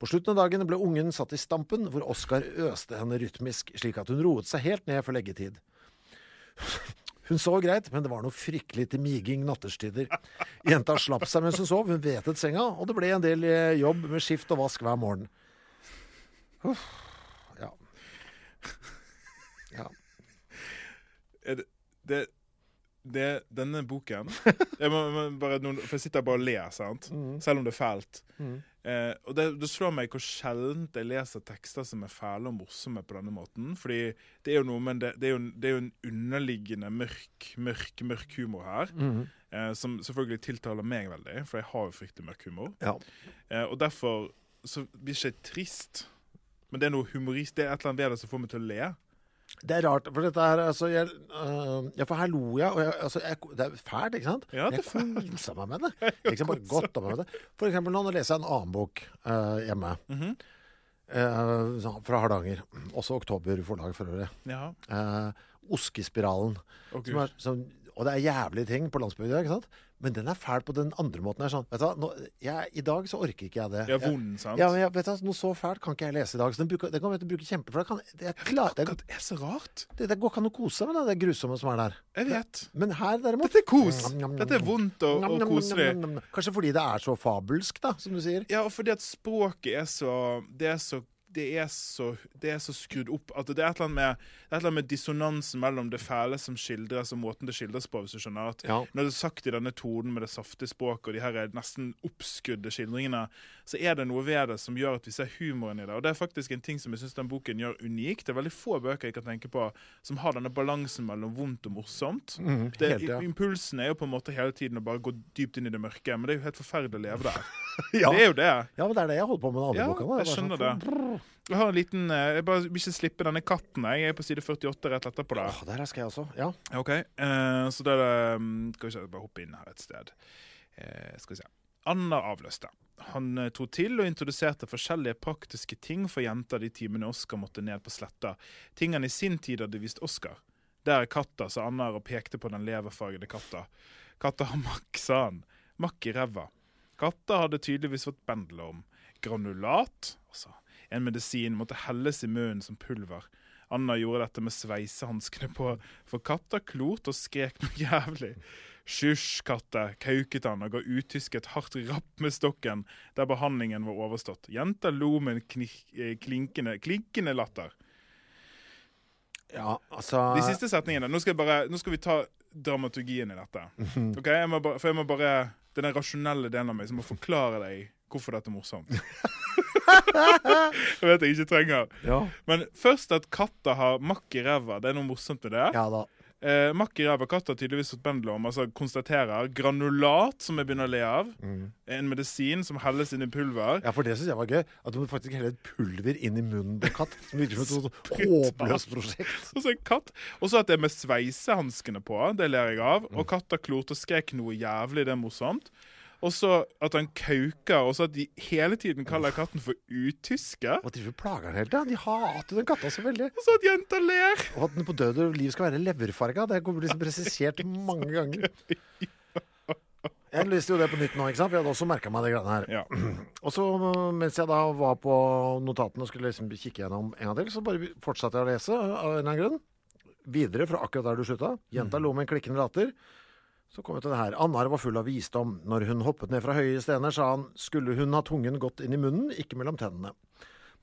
På slutten av dagen ble ungen satt i stampen, hvor Oskar øste henne rytmisk, slik at hun roet seg helt ned for leggetid. Hun sov greit, men det var noe fryktelig til miging natterstider. Jenta slapp seg mens hun sov, hun vetet senga, og det ble en del eh, jobb med skift og vask hver morgen. Uff, ja. ja. Det, det, det denne boken jeg må, må bare For jeg sitter bare og ler, sant? Mm. Selv om det er fælt. Eh, og det, det slår meg hvor sjeldent jeg leser tekster som er fæle og morsomme på denne måten. Fordi det er jo noe men det, det, er jo, det er jo en underliggende mørk, mørk, mørk humor her. Mm. Eh, som selvfølgelig tiltaler meg veldig, for jeg har jo fryktelig mørk humor. ja. Eh, og derfor så blir ikke jeg trist. Men det er noe humorist, det er et eller annet ved det som får meg til å le. Det er rart, for dette her altså, jeg, uh, Ja, for her lo jeg, og jeg, altså, jeg Det er fælt, ikke sant? Ja, det er fælt. jeg kosa meg med det. Liksom bare godt meg med det. For eksempel nå nå leser jeg en annen bok uh, hjemme. Mm -hmm. uh, fra Hardanger. Også Oktober forlag, for øvrig. Ja. Eh, oskespiralen. Oh, Som er, som, og det er jævlige ting på landsbygda, ikke sant? Men den er fæl på den andre måten. Er sånn, vet du nå, jeg, I dag så orker ikke jeg det. Ja, Jeg- vond, sant? Ja, men jeg, vet du, Noe så fælt kan ikke jeg lese i dag. Så den, bruker, den kan jeg bruke kjempe... For det, kan, det, er klar, det, Det er så rart. det, det går ikke an å kose seg med det, det grusomme som er der. Jeg vet. Men her derimot Dette er kos. Dette er vondt og, og koselig. Kanskje fordi det er så fabelsk, da, som du sier. Ja, og fordi at språket er så Det er så det er, så, det er så skrudd opp at det er et eller annet med, det med dissonansen mellom det fæle som skildres, og måten det skildres på. hvis du skjønner at Ja. Når det er sagt i denne tonen med det saftige språket og de her nesten oppskrudde skildringene, så er det noe ved det som gjør at vi ser humoren i det. Og det er faktisk en ting som jeg syns den boken gjør unik. Det er veldig få bøker jeg kan tenke på som har denne balansen mellom vondt og morsomt. Mm, helt, ja. Impulsen er jo på en måte hele tiden å bare gå dypt inn i det mørke, men det er jo helt forferdelig å leve der. Ja. Det er jo det. ja, men det er det jeg holder på med den andre Ja, boka. jeg Det er skjønner sånn, Jeg har en liten eh, Jeg bare vil ikke slippe denne katten. Jeg er på side 48 rett etterpå der. oh, der skal jeg også. Ja. Ok, Uh, Så da er mm, Skal vi se, bare hoppe inn her et sted. Uh, skal vi se. Anna avløste. Han tok til og introduserte forskjellige praktiske ting for jenter de timene Oskar måtte ned på sletta. Ting han i sin tid hadde vist Oskar. Der er katta, sa Anna og pekte på den leverfargede katta. Katta har makk, sa han. Makk i ræva. Katta hadde tydeligvis fått bendelorm. Granulat, altså en medisin, måtte helles i munnen som pulver. Anna gjorde dette med sveisehanskene på, for katta klort og skrek noe jævlig. Hysj, katte, kauket han og ga utyske et hardt rapp med stokken der behandlingen var overstått. Jenta lo med en eh, klinkende, klinkende latter. ja, altså De siste setningene Nå skal, bare, nå skal vi ta dramaturgien i dette. Ok, jeg må bare, For jeg må bare Det er den rasjonelle delen av meg som må forklare deg hvorfor dette er morsomt. jeg vet jeg ikke trenger. Ja. Men først at katta har makk i ræva. Det er noe morsomt med det. ja da. Eh, makk i ræva. Katta har tydeligvis fått bendelorm. Altså konstaterer granulat, som jeg begynner å le av. En medisin som helles inn i pulver. Ja, for det syns jeg var gøy. At du må faktisk helle et pulver inn i munnen på katt. Som virker som et sånt håpløst prosjekt. Og så en katt. Og så at det er med sveisehanskene på. Det ler jeg av. Og katta klorte og skrek noe jævlig. Det er morsomt. Og så at han kauker, og så at de hele tiden kaller katten for utyske. Og de plager den hele tida. De hater den katta så veldig. Og så at jenta ler. Og at den på død og liv skal være leverfarga. Det kommer liksom presisert mange ganger. Jeg leste jo det på nytt nå, ikke sant? for jeg hadde også merka meg det greiene her. Ja. Og så mens jeg da var på notatene og skulle liksom kikke gjennom en gang til, så bare fortsatte jeg å lese av en eller annen grunn. Videre fra akkurat der du slutta. Jenta lo med en klikkende latter. Så kom vi til det her. Annar var full av visdom. Når hun hoppet ned fra høye stener, sa han skulle hun ha tungen godt inn i munnen, ikke mellom tennene.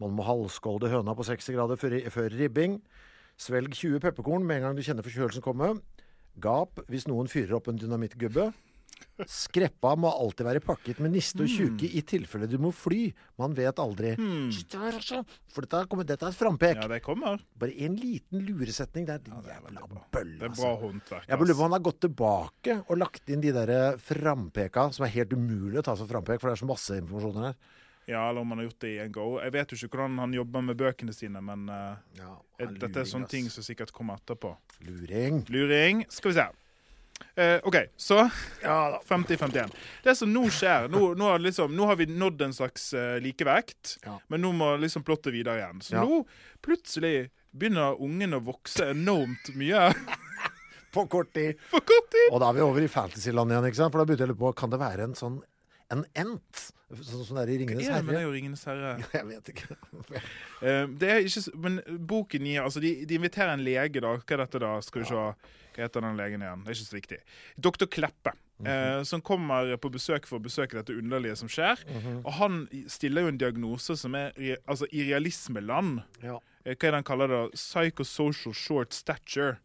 Man må halvskålde høna på 60 grader før, før ribbing. Svelg 20 pepperkorn med en gang du kjenner forkjølelsen komme. Gap hvis noen fyrer opp en dynamittgubbe. Skreppa må alltid være pakket med niste og tjuke i tilfelle du må fly. Man vet aldri. For dette, kommer, dette er et frampek. ja, det kommer. Bare en liten luresetning der. Din jævla bølle, Det er altså. bra håndverk. Jeg lurer på om han har gått tilbake og lagt inn de der frampeka, som er helt umulig å ta som frampek, for det er så masse informasjon her. Ja, eller om han har gjort det i en go. Jeg vet jo ikke hvordan han jobber med bøkene sine, men uh, Ja, dette er sånne ting som sikkert kommer etterpå. Luring. Luring. Skal vi se. Eh, OK, så Ja 50-51. Det som nå skjer Nå, nå, har liksom, nå har vi nådd en slags uh, likevekt, Ja. men nå må liksom plottet videre igjen. Så Ja. nå plutselig begynner ungen å vokse enormt mye På kort tid. på kort tid. Og da er vi over i fantasyland igjen, ikke sant? For da begynte jeg å lure på, kan det være en sånn en ent? Sånn som det er i Ringenes herre'. men det er jo Ringenes herre. Jeg vet ikke. Eh, det er ikke, men boken gir altså de, de inviterer en lege, da. Hva er dette, da? Skal vi se. Hva heter den legen igjen? Det er ikke så viktig. Doktor Kleppe. eh, som kommer på besøk for å besøke dette underlige som skjer. Og han stiller jo en diagnose som er altså, i realismeland. Ja. Eh, hva er det han kaller det? Psychosocial short stature.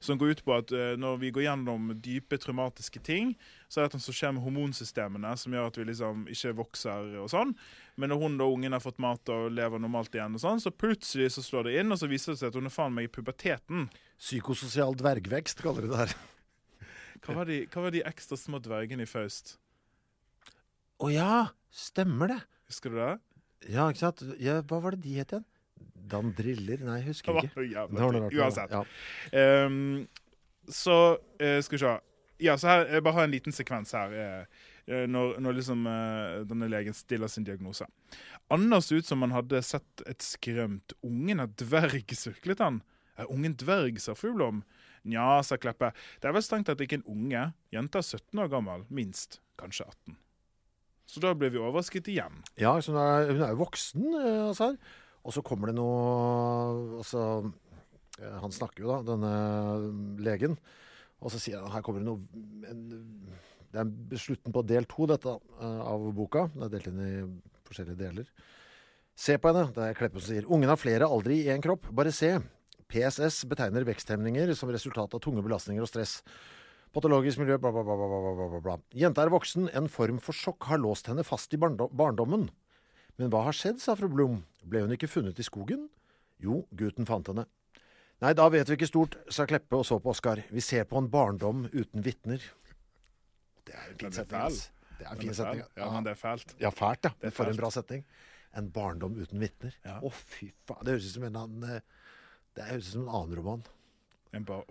Som går ut på at uh, når vi går gjennom dype traumatiske ting, så er det som skjer med hormonsystemene som gjør at vi liksom ikke vokser og sånn. Men når hun og ungen har fått mat og lever normalt igjen, og sånn, så plutselig så slår det inn, og så viser det seg at hun er faen meg i puberteten. Psykososial dvergvekst, kaller de det her. Hva var de, hva var de ekstra små dvergene i Faust? Å ja, stemmer det. Husker du det? Ja, ikke sant? Ja, hva var det de het igjen? Dandriller? Nei, jeg husker ikke. så Det det. Uansett. Ja. Um, så uh, skal vi se. Ja, så her, jeg bare har en liten sekvens her. eh, når, når liksom uh, denne legen stiller sin diagnose. Så ut som han hadde sett et skrømt. Ungen av dverg, surklet han. Er ungen dverg, sa fru Blom. Nja, sa Kleppe. Det er vel strengt tatt ikke en unge. Jenta er 17 år gammel, minst. Kanskje 18. Så da ble vi overrasket igjen. Ja, så hun er, hun er jo voksen, Azar. Og så kommer det noe altså, eh, Han snakker jo, da, denne legen. Og så sier han her kommer det noe en, Det er slutten på del to dette, eh, av boka. Det er delt inn i forskjellige deler. Se på henne. Det er Kleppe som sier. Ungen har flere aldri i én kropp. Bare se. PSS betegner veksthemninger som resultat av tunge belastninger og stress. Patologisk miljø, bla, bla, bla, bla, bla, bla. Jenta er voksen. En form for sjokk har låst henne fast i barndom, barndommen. Men hva har skjedd, sa fru Blom. Ble hun ikke funnet i skogen? Jo, gutten fant henne. Nei, da vet vi ikke stort, sa Kleppe og så på Oskar. Vi ser på en barndom uten vitner. Det er en fin setning. Det er en fin setning. Ja, men det er fælt. Ja, fælt, ja. Det For en bra setning. En barndom uten vitner. Å, Ja. fy faen. Det høres ut som en annen eh, Det høres ut som en annen roman. En bar.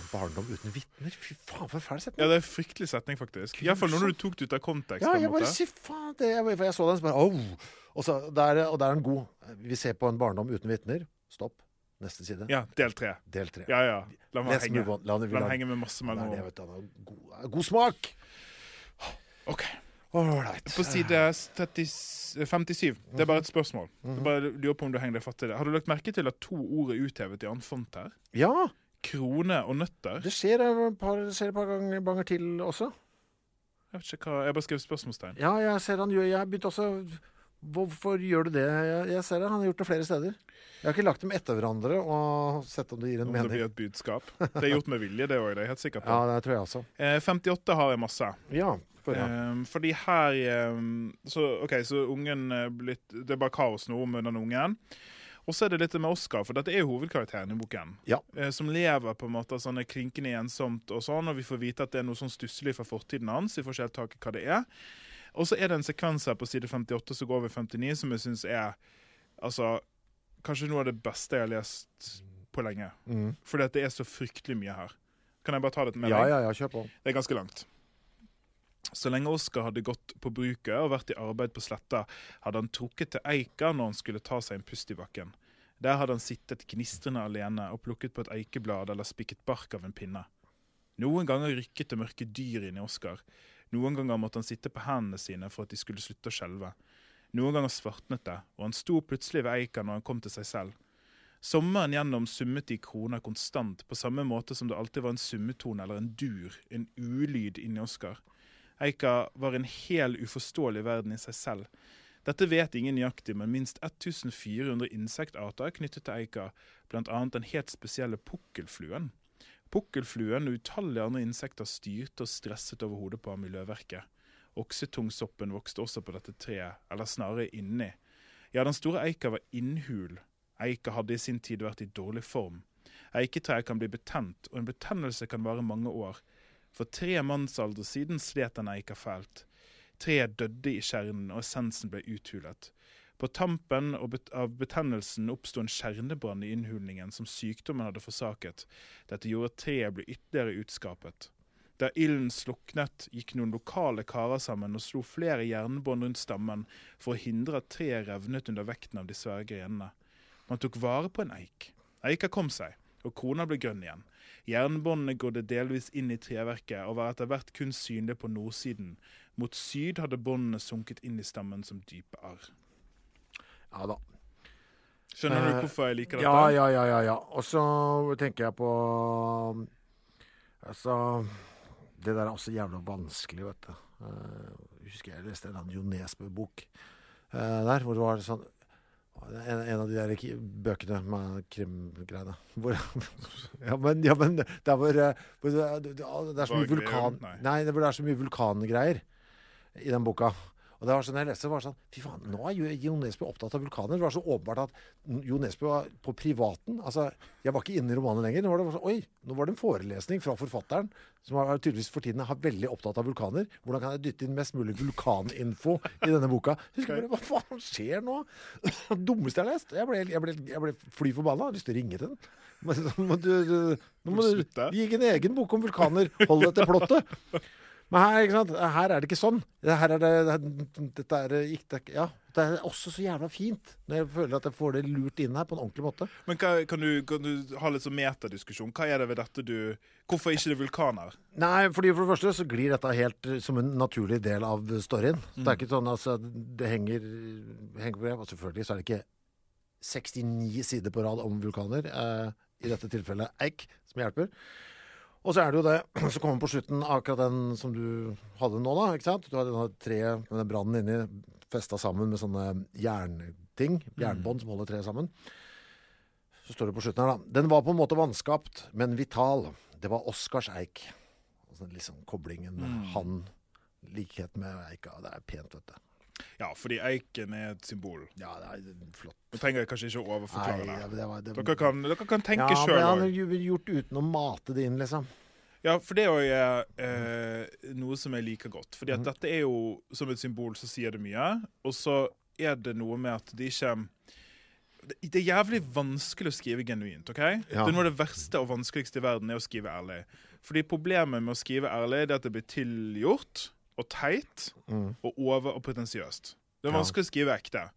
En barndom uten vitner. Fy faen, for en fæl setning. Ja, det er en fryktelig setning, faktisk. Iallfall når du tok det ut av kontekst. Ja, jeg bare sier faen det, jeg, jeg så den, så bare oh. og, så, der, og der er den god. Vi ser på en barndom uten vitner. Stopp. Neste side. Ja, del tre. Del tre. Ja, ja. La meg henge. move. La meg henge med masse det, mellom vet du. God, god smak! OK. Ålreit. På side 30, 57. Det er bare et spørsmål. Jeg bare lurer på om du henger deg fatt i det. Har du lagt merke til at to ord er uthevet i annen font her? Ja, Krone og nøtter. det skjer et par, skjer et par ganger, ganger til også. Jeg vet ikke hva, jeg bare skrevet spørsmålstegn. Ja, jeg ser han gjør Jeg begynte også Hvorfor gjør du det? Jeg, jeg ser det. Han har gjort det flere steder. Jeg har ikke lagt dem etter hverandre og sett om det gir en Om det blir et budskap. Det er gjort med vilje, det òg. Det er jeg helt sikker på. Ja, det tror jeg også. Eh, 58 har jeg masse. Ja. For. Eh, fordi her eh, så, OK, så ungen blitt Det er bare kaos nå med den ungen. Og så er det litt med Oscar, for dette er jo hovedkarakteren i boken. Ja. Eh, som lever på en måte sånn klinkende ensomt og sånn, og vi får vite at det er noe sånn stusslig fra fortiden hans. Vi får ikke helt tak i hva det er. Og så er det en sekvens her på side 58 som går over 59, som jeg syns er altså, kanskje noe av det beste jeg har lest på lenge. Mm. Fordi at det er så fryktelig mye her. Kan jeg bare ta det med ja, ja, ja, kjør på. Det er ganske langt. Så lenge Oskar hadde gått på bruket og vært i arbeid på sletta, hadde han trukket til eika når han skulle ta seg en pust i bakken. Der hadde han sittet gnistrende alene og plukket på et eikeblad eller spikket bark av en pinne. Noen ganger rykket det mørke dyr inn i Oskar. Noen ganger måtte han sitte på hendene sine for at de skulle slutte å skjelve. Noen ganger svartnet det, og han sto plutselig ved eika når han kom til seg selv. Sommeren gjennom summet de kroner konstant, på samme måte som det alltid var en summetone eller en dur, en ulyd inni Oskar. Eika var en hel uforståelig verden i seg selv. Dette vet ingen nøyaktig, men minst 1400 insektarter er knyttet til eika, bl.a. den helt spesielle pukkelfluen. Pukkelfluen og utallige andre insekter styrte og stresset over hodet på ham i løvverket. Oksetungsoppen vokste også på dette treet, eller snarere inni. Ja, den store eika var innhul. Eika hadde i sin tid vært i dårlig form. Eiketreet kan bli betent, og en betennelse kan vare mange år. For tre mannsalder siden slet han eika fælt. Tre døde i kjernen, og essensen ble uthulet. På tampen av betennelsen oppsto en kjernebrann i innhulningen som sykdommen hadde forsaket. Dette gjorde at treet ble ytterligere utskapet. Da ilden sluknet, gikk noen lokale karer sammen og slo flere jernbånd rundt stammen for å hindre at treet revnet under vekten av de svære grenene. Man tok vare på en eik. Eika kom seg, og krona ble grønn igjen. Jernbåndene grodde delvis inn i treverket og var etter hvert kun synlige på nordsiden. Mot syd hadde båndene sunket inn i stammen som dype arr. Ja da. Skjønner Eh, du hvorfor jeg liker dette? Ja, ja, ja, ja, ja. Og så tenker jeg på Altså Det der er også jævla vanskelig, vet du. Jeg husker jeg leste en annen Jo Nesbø-bok eh, der, hvor det var sånn en, en av de der bøkene med krimgreiene. Ja, men, ja, men der hvor, eh, hvor det, det, det er så mye vulkan... Nei. Det er så mye vulkangreier i den boka. Og det var sånn jeg leste, det var sånn Fy faen, nå er jo Jo Nesbø opptatt av vulkaner. Det var så åpenbart at Jo Nesbø var på privaten. Altså, jeg var ikke inne i romanen lenger. Nå var det sånn, Oi, nå var det en forelesning fra forfatteren, som har, tydeligvis for tiden er veldig opptatt av vulkaner. Hvordan kan jeg dytte inn mest mulig vulkaninfo i denne boka? Husker bare, Hva faen skjer nå? Det dummeste jeg har lest. Jeg ble, jeg ble, jeg ble fly forbanna. Har lyst til å ringe til den. Men må du, du, nå må du gi en egen bok om vulkaner. Hold deg til plottet. Men her, ikke sant? her er det ikke sånn. Her er det, dette er ikke Ja, Det er også så jævla fint når jeg føler at jeg får det lurt inn her på en ordentlig måte. Men hva, kan, du, kan du ha litt sånn metadiskusjon? Hva er det ved dette du Hvorfor ikke det vulkaner? Nei, fordi for det første så glir dette helt eh, som en naturlig del av storyen. Det er ikke sånn altså Det henger, henger på greip. Og selvfølgelig så er det ikke 69 sider på rad om vulkaner. Eh, I dette tilfellet eik, som hjelper. Og så er det jo det som kommer på slutten, akkurat den som du hadde nå, da. ikke sant? Du har denne treet med den brannen inni festa sammen med sånne jernting. Jernbånd som holder treet sammen. Så står det på slutten her, da. Den var på en måte vanskapt, men vital. Det var Oscars eik. Altså liksom koblingen han, likhet med eika. Det er pent, vet du. Ja, fordi eiken er et symbol. Ja, det er flott. Nå trenger jeg kanskje ikke å overforklare Nei, det. det var, det, Dere kan, dere kan tenke ja, sjøl men han òg. har gjort uten å mate det inn, liksom. Ja, for det òg er eh, noe som jeg liker godt. Fordi Mhm. at dette er jo som et symbol, så sier det mye. Og så er det noe med at de ikke det- Det er jævlig vanskelig å skrive genuint. ok? Ja. Det er Noe av det verste og vanskeligste i verden er å skrive ærlig. Fordi Problemet med å skrive ærlig er at det blir tilgjort og teit og over og pretensiøst. Det er Mm. Ja. vanskelig å skrive ekte.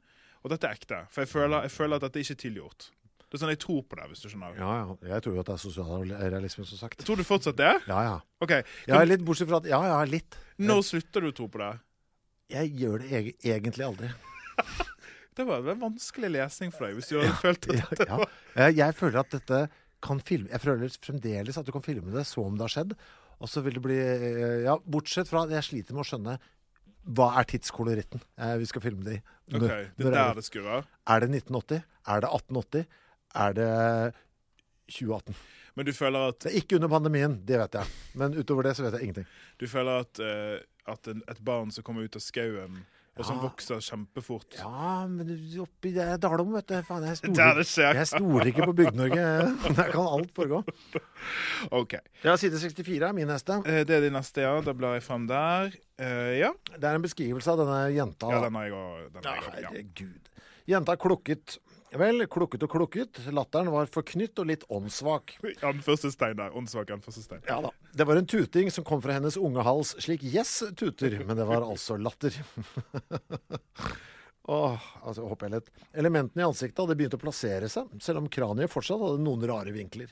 Og dette er ekte. For jeg føler, jeg føler at dette ikke er tilgjort. Det er sånn Jeg tror på det, hvis du skjønner. Ja, ja. Jeg tror jo at det er sosialrealisme, som sagt. Tror du fortsatt det? Ja, ja. OK. Ja, litt bortsett fra at Ja, ja, litt. Når slutter du å tro på det? Jeg gjør det eg egentlig aldri. Det var en vanskelig lesing for deg, hvis du hadde følt at Ja, ja. Jeg, jeg føler at dette kan filme Jeg føler fremdeles at du kan filme det som om det har skjedd. Og så vil det bli eh, Ja, bortsett fra at jeg sliter med å skjønne hva er tidskoloritten eh, vi skal filme det i. Når- det når er er det skurrer. Er det 1980? Er det 1880? Er det 2018? Men du føler at, Det er ikke under pandemien, det vet jeg. Men utover det så vet jeg ingenting. du føler at, uh, at en, et barn som kommer ut av skauen, og som vokser kjempefort Ja, men oppi Dalom, vet du. Faen, jeg stoler, jeg stoler ikke på Bygd-Norge. Der kan alt foregå. OK. Ja, Side 64 er min neste. Eh, Det er din neste, ja. Da blar jeg frem der. Uh, ja. Det er en beskrivelse av denne jenta. ja, den har jeg òg. Ja, herregud. Jenta klukket. Vel, klukket og klukket. Latteren var forknytt og litt åndssvak. Anførselstegn der. Åndssvak anførselstegn. Ja da. Det var en tuting som kom fra hennes unge hals, slik Yes tuter, men det var altså latter. Åh, altså håper jeg litt. Elementene i ansiktet hadde begynt å plassere seg, selv om kraniet fortsatt hadde noen rare vinkler.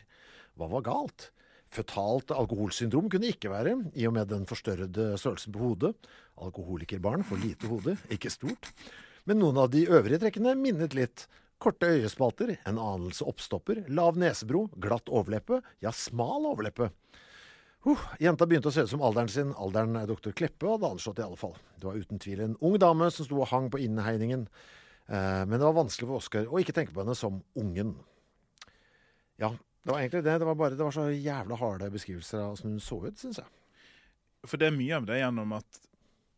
Hva var galt? Føtalt alkoholsyndrom kunne ikke være, i og med den forstørrede størrelsen på hodet. Alkoholikerbarn får lite hode, ikke stort. Men noen av de øvrige trekkene minnet litt. Korte øyespalter, en anelse oppstopper, lav nesebro, glatt overleppe, ja, smal overleppe. Uh, jenta begynte å se ut som alderen sin. Alderen doktor Kleppe hadde anslått i alle fall. Det var uten tvil en ung dame som sto og hang på innhegningen. Eh, men det var vanskelig for Oskar å ikke tenke på henne som ungen. Ja, det var egentlig det. Det var bare det var så jævla harde beskrivelser av åssen hun så ut, syns jeg. For det er mye av det gjennom at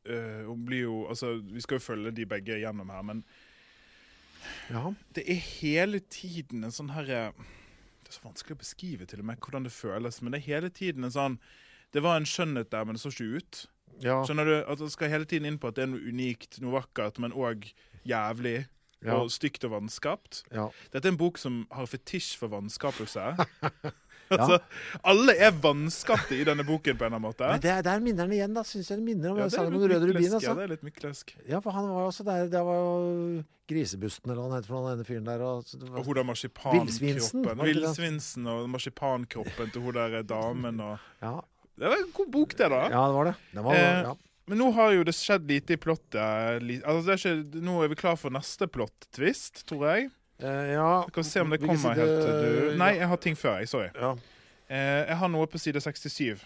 øh, hun blir jo Altså, vi skal jo følge de begge gjennom her, men Ja. det er hele tiden en sånn herre Det er så vanskelig å beskrive til og med hvordan det føles, men det er hele tiden en sånn Det var en skjønnhet der, men det så ikke ut. ja. Skjønner du? At det skal hele tiden inn på at det er noe unikt, noe vakkert, men òg jævlig. Ja. Og stygt og vanskapt. ja. Dette er en bok som har fetisj for vanskapelse. altså, alle er vanskapte i denne boken på en eller annen måte. Men det, der minner han igjen, da. Syns jeg det minner om Ja, om litt Rubin. Altså. Ja, det er litt myklesk. Ja, for han var jo også der. Det var jo Grisebusten, eller hva han het for noe, denne fyren der. Og, Og hun der marsipankroppen. Villsvinsen og marsipankroppen til hun der damen og ja. Det var en god bok, det, da. ja, det var det. det, var, Eh, ja. Men nå har jo det skjedd lite i plottet. Altså, ikke, nå er vi klar for neste plott-twist, tror jeg. Eh, ja. Vi se om det kommer helt du Nei, jeg har ting før, jeg. Sorry. Ja. Uh, jeg har noe på side 67.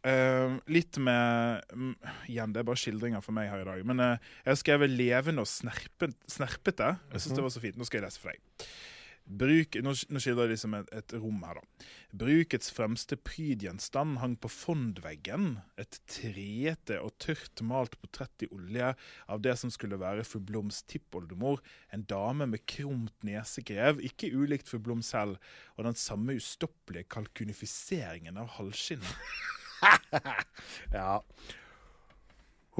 Eh, litt med mm, Igjen, det er bare skildringer for meg her i dag. Men eh, jeg har skrevet 'levende og snerpet, snerpete'. Jeg syns det var så fint. Nå skal jeg lese for deg. Bruk, nå, nå jeg liksom et, et rom her, da. Brukets fremste prydgjenstand hang på fondveggen. Et trete og tørt malt portrett i olje av det som skulle være fru Bloms tippoldemor. En dame med krumt nesegrev, ikke ulikt fru Blom selv, og den samme ustoppelige kalkunifiseringen av halvskinnet. Ja.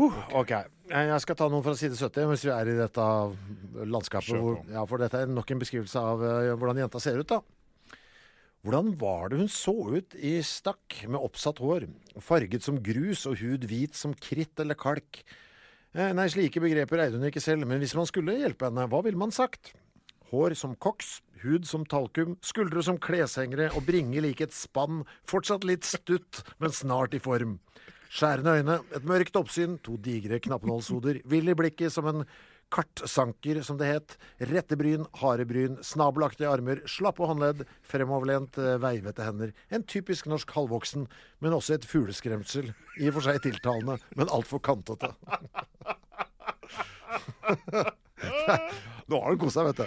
Uh, OK. Eh, Jeg skal ta noen fra side 70, hvis vi er i dette landskapet. Hvor, ja, for dette er nok en beskrivelse av uh, hvordan jenta ser ut, da. Hvordan var det hun så ut i stakk med oppsatt hår, farget som grus og hud hvit som kritt eller kalk? Eh, Nei, slike begreper eide hun ikke selv, men hvis man skulle hjelpe henne, hva ville man sagt? Hår som koks, hud som talkum, skuldre som kleshengere og bringe like et spann, fortsatt litt stutt, men snart i form. Skjærende øyne, et mørkt oppsyn, to digre knappenålshoder, vill i blikket som en kartsanker, som det het, rette bryn, harde bryn, snabelaktige armer, slappe håndledd, fremoverlent, eh, veivete hender. En typisk norsk halvvoksen, men også et fugleskremsel. I og for seg tiltalende, men altfor kantete. Nå har han kost seg, vet du.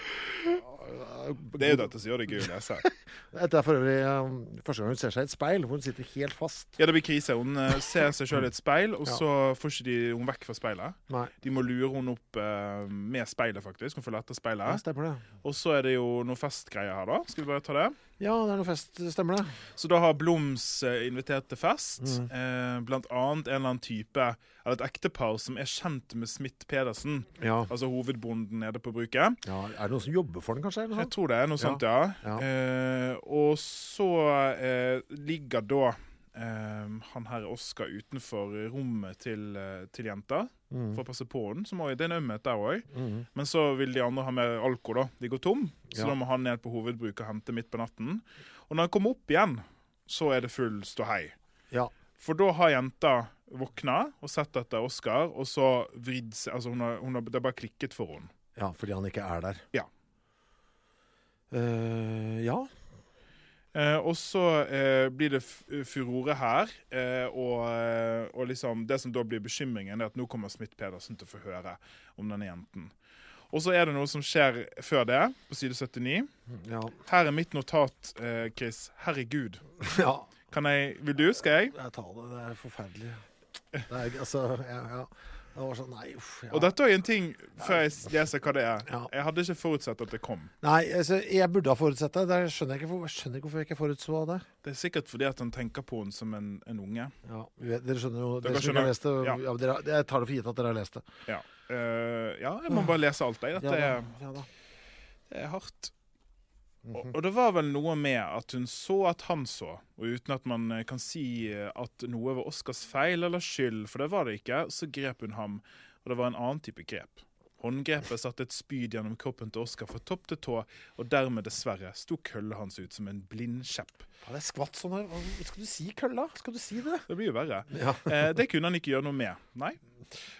Det er jo dette som gjør det gøy å lese. Dette er for øvrig eh, første gang hun ser seg i et speil, hvor hun sitter helt fast. Ja, det blir krise. Hun eh, ser seg sjøl i et speil, og Ja. så får ikke de hun vekk fra speilet. Nei, De må lure hun opp eh, med speilet, faktisk. Hun får lette ja, speilet. det. Og så er det jo noe festgreier her, da. Skal vi bare ta det? Ja, det er noe fest, stemmer det. Så da har Bloms eh, invitert til fest. Mm. Eh, blant annet en eller annen type, eller et ektepar som er kjent med Smith Pedersen. Ja. Altså hovedbonden nede på bruket. ja. Er det noen som jobber for den, kanskje? Eller Jeg tror det er noe Ja. sånt, ja. Ja. Eh, og så eh, ligger da eh, han her Oskar utenfor rommet til, eh, til jenta Mm. for å passe på. Som også, det er en ømhet der òg. Mm. Men så vil de andre ha mer alko, da. De går tom. Så Ja. da må han ned på hovedbruk og hente midt på natten. Og når han kommer opp igjen, så er det full ståhei. Ja. For da har jenta våkna og sett etter Oskar, og så vridd seg Altså hun har, hun har, det er bare klikket for henne. ja, fordi han ikke er der. Ja. Uh, ja. Eh, og så eh, blir det furore her, eh, og, eh, og liksom det som da blir bekymringen, er at nå kommer Smith Pedersen til å få høre om denne jenten. Og så er det noe som skjer før det, på side 79. Ja. Her er mitt notat, eh, Chris. Herregud. ja. Kan jeg Vil du? Skal jeg? Jeg tar det. Det er forferdelig. Det er altså Ja. ja. Det var sånn Nei, uff. Ja. Og dette er en ting, før jeg leser hva det er. Ja. Jeg hadde ikke forutsett at det kom. Nei, altså, jeg burde ha forutsett det. Jeg skjønner ikke, jeg skjønner ikke hvorfor jeg ikke forutså det. Det er sikkert fordi at han tenker på henne som en, en unge. Ja, Dere skjønner jo Dere dere skjønner. lest det. Ja. Ja. dere, jeg tar det for gitt at dere har lest det. Ja, uh, ja jeg må bare lese alt, jeg. Ja, Dette er, det er hardt. Og, det var vel noe med at hun så at han så, og uten at man eh, kan si eh, at noe var Oscars feil eller skyld, for det var det ikke, så grep hun ham, og det var en annen type grep. Håndgrepet satte et spyd gjennom kroppen til Oskar fra topp til tå, og dermed dessverre sto kølla hans ut som en blindskjepp. Ja, det er skvatt sånn her. Skal du si kølla? Skal du si det? Det blir jo verre. Ja. Eh, det kunne han ikke gjøre noe med. Nei.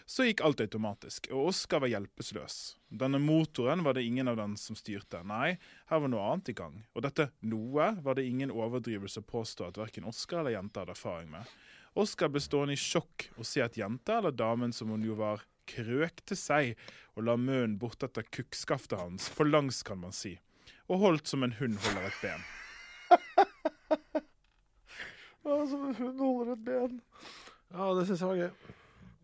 Så gikk alt automatisk, og Oskar var hjelpeløs. Denne motoren var det ingen av dem som styrte. Nei, her var noe annet i gang. Og dette noe var det ingen overdrivelse å påstå at verken Oskar eller jenta hadde erfaring med. Oskar ble stående i sjokk og se at jenta, eller damen som hun jo var, krøkte seg og la munnen bortetter kukkskaftet hans, for langs kan man si, og holdt som en hund holder et ben. Ja, som en hund holder et ben. Ja, det syns jeg var gøy.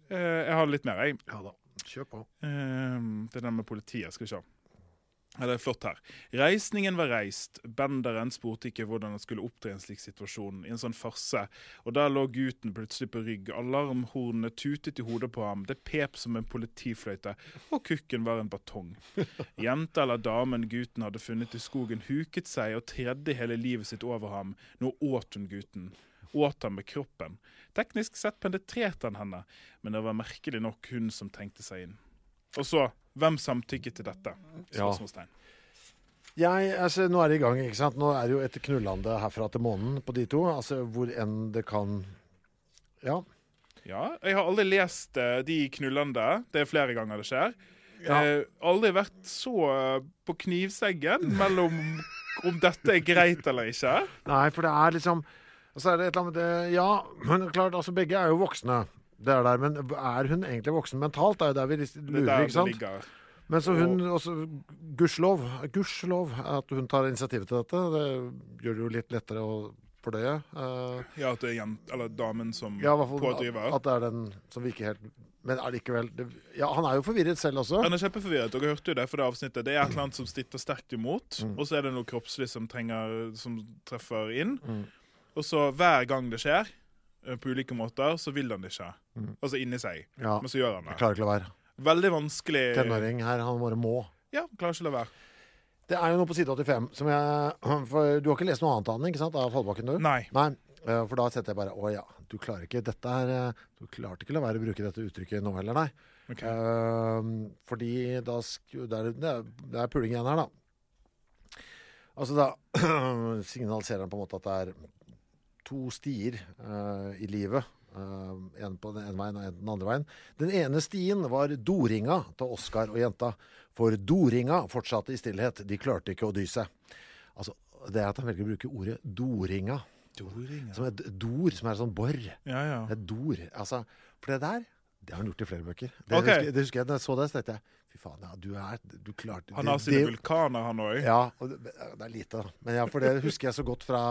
Eh, jeg har litt mer, jeg. Ja da. Kjør på. Ehm, det er den med politiet. Skal vi se. Ja, det er flott her. Reisningen var reist. Benderen spurte ikke hvordan han skulle opptre i en slik situasjon, i en sånn farse. Og der lå gutten plutselig på rygg. Alarmhornene tutet i hodet på ham. Det pep som en politifløyte, og kukken var en batong. Jenta eller damen gutten hadde funnet i skogen, huket seg og tredde hele livet sitt over ham. Nå åt hun gutten. Åt ham med kroppen. Teknisk sett penetrerte han henne, men det var merkelig nok hun som trengte seg inn. Og så, hvem samtykket til dette? Ja. Jeg, altså, nå er det i gang, ikke sant? Nå er det jo et knullande herfra til månen på de to. Altså hvor enn det kan Ja. Ja, jeg har aldri lest uh, de knullende. Det er flere ganger det skjer. Ja. Eh, aldri vært så eh, på knivseggen mellom om dette er greit eller ikke. Nei, for det er liksom altså er det et eller annet med det Ja, men klart, altså begge er jo voksne. Det er der, Men er hun egentlig voksen mentalt? Det er jo der vi er lurer, ikke sant? ligger. Men så hun også Gudskjelov gudskjelov at hun tar initiativet til dette. Det gjør det jo litt lettere å fordøye. Uh, Ja, at det er jent, eller damen som ja, fall pådriver. at, det er den som virker helt Men allikevel Ja, han er jo forvirret selv også. Han er kjempeforvirret. Dere hørte jo det for det avsnittet. Det er et eller annet som stritter sterkt imot, Mm. og så er det noe kroppslig som, trenger, som treffer inn. Mm. Og så hver gang det skjer, på ulike måter, så vil han det ikke. Mm. Altså inni seg. Ja, Men så gjør han jeg det. klarer ikke å la være. Veldig vanskelig. Tenåring her, han bare må. Ja, klarer ikke å la være. Det er jo noe på side 85 som jeg For du har ikke lest noe annet, av den, ikke sant? Av Fallbakken, du? Nei. Nei. eh, For da setter jeg bare Å ja, du klarer ikke Dette er eh, Du klarte ikke å la være å bruke dette uttrykket nå heller, nei. Ok. Uh, fordi da det, er, det er puling igjen her, da. Altså da signaliserer han på en måte at det er to stier uh, i livet. Uh, en på den ene veien og en på den andre veien. Den ene stien var doringa til Oskar og jenta. For doringa fortsatte i stillhet. De klarte ikke å dy seg. Altså, det er at han velger å bruke ordet doringa. doringa. Som et dor, som er sånn bor. Ja, ja. Et dor. Altså, for det der, det har han gjort i flere bøker. Det, okay. husker, det husker jeg da jeg så det, så tenkte jeg fy faen, ja, du er Du klarte Han har sine vulkaner, han òg. Ja, og det, det er lite. Men ja, for det husker jeg så godt fra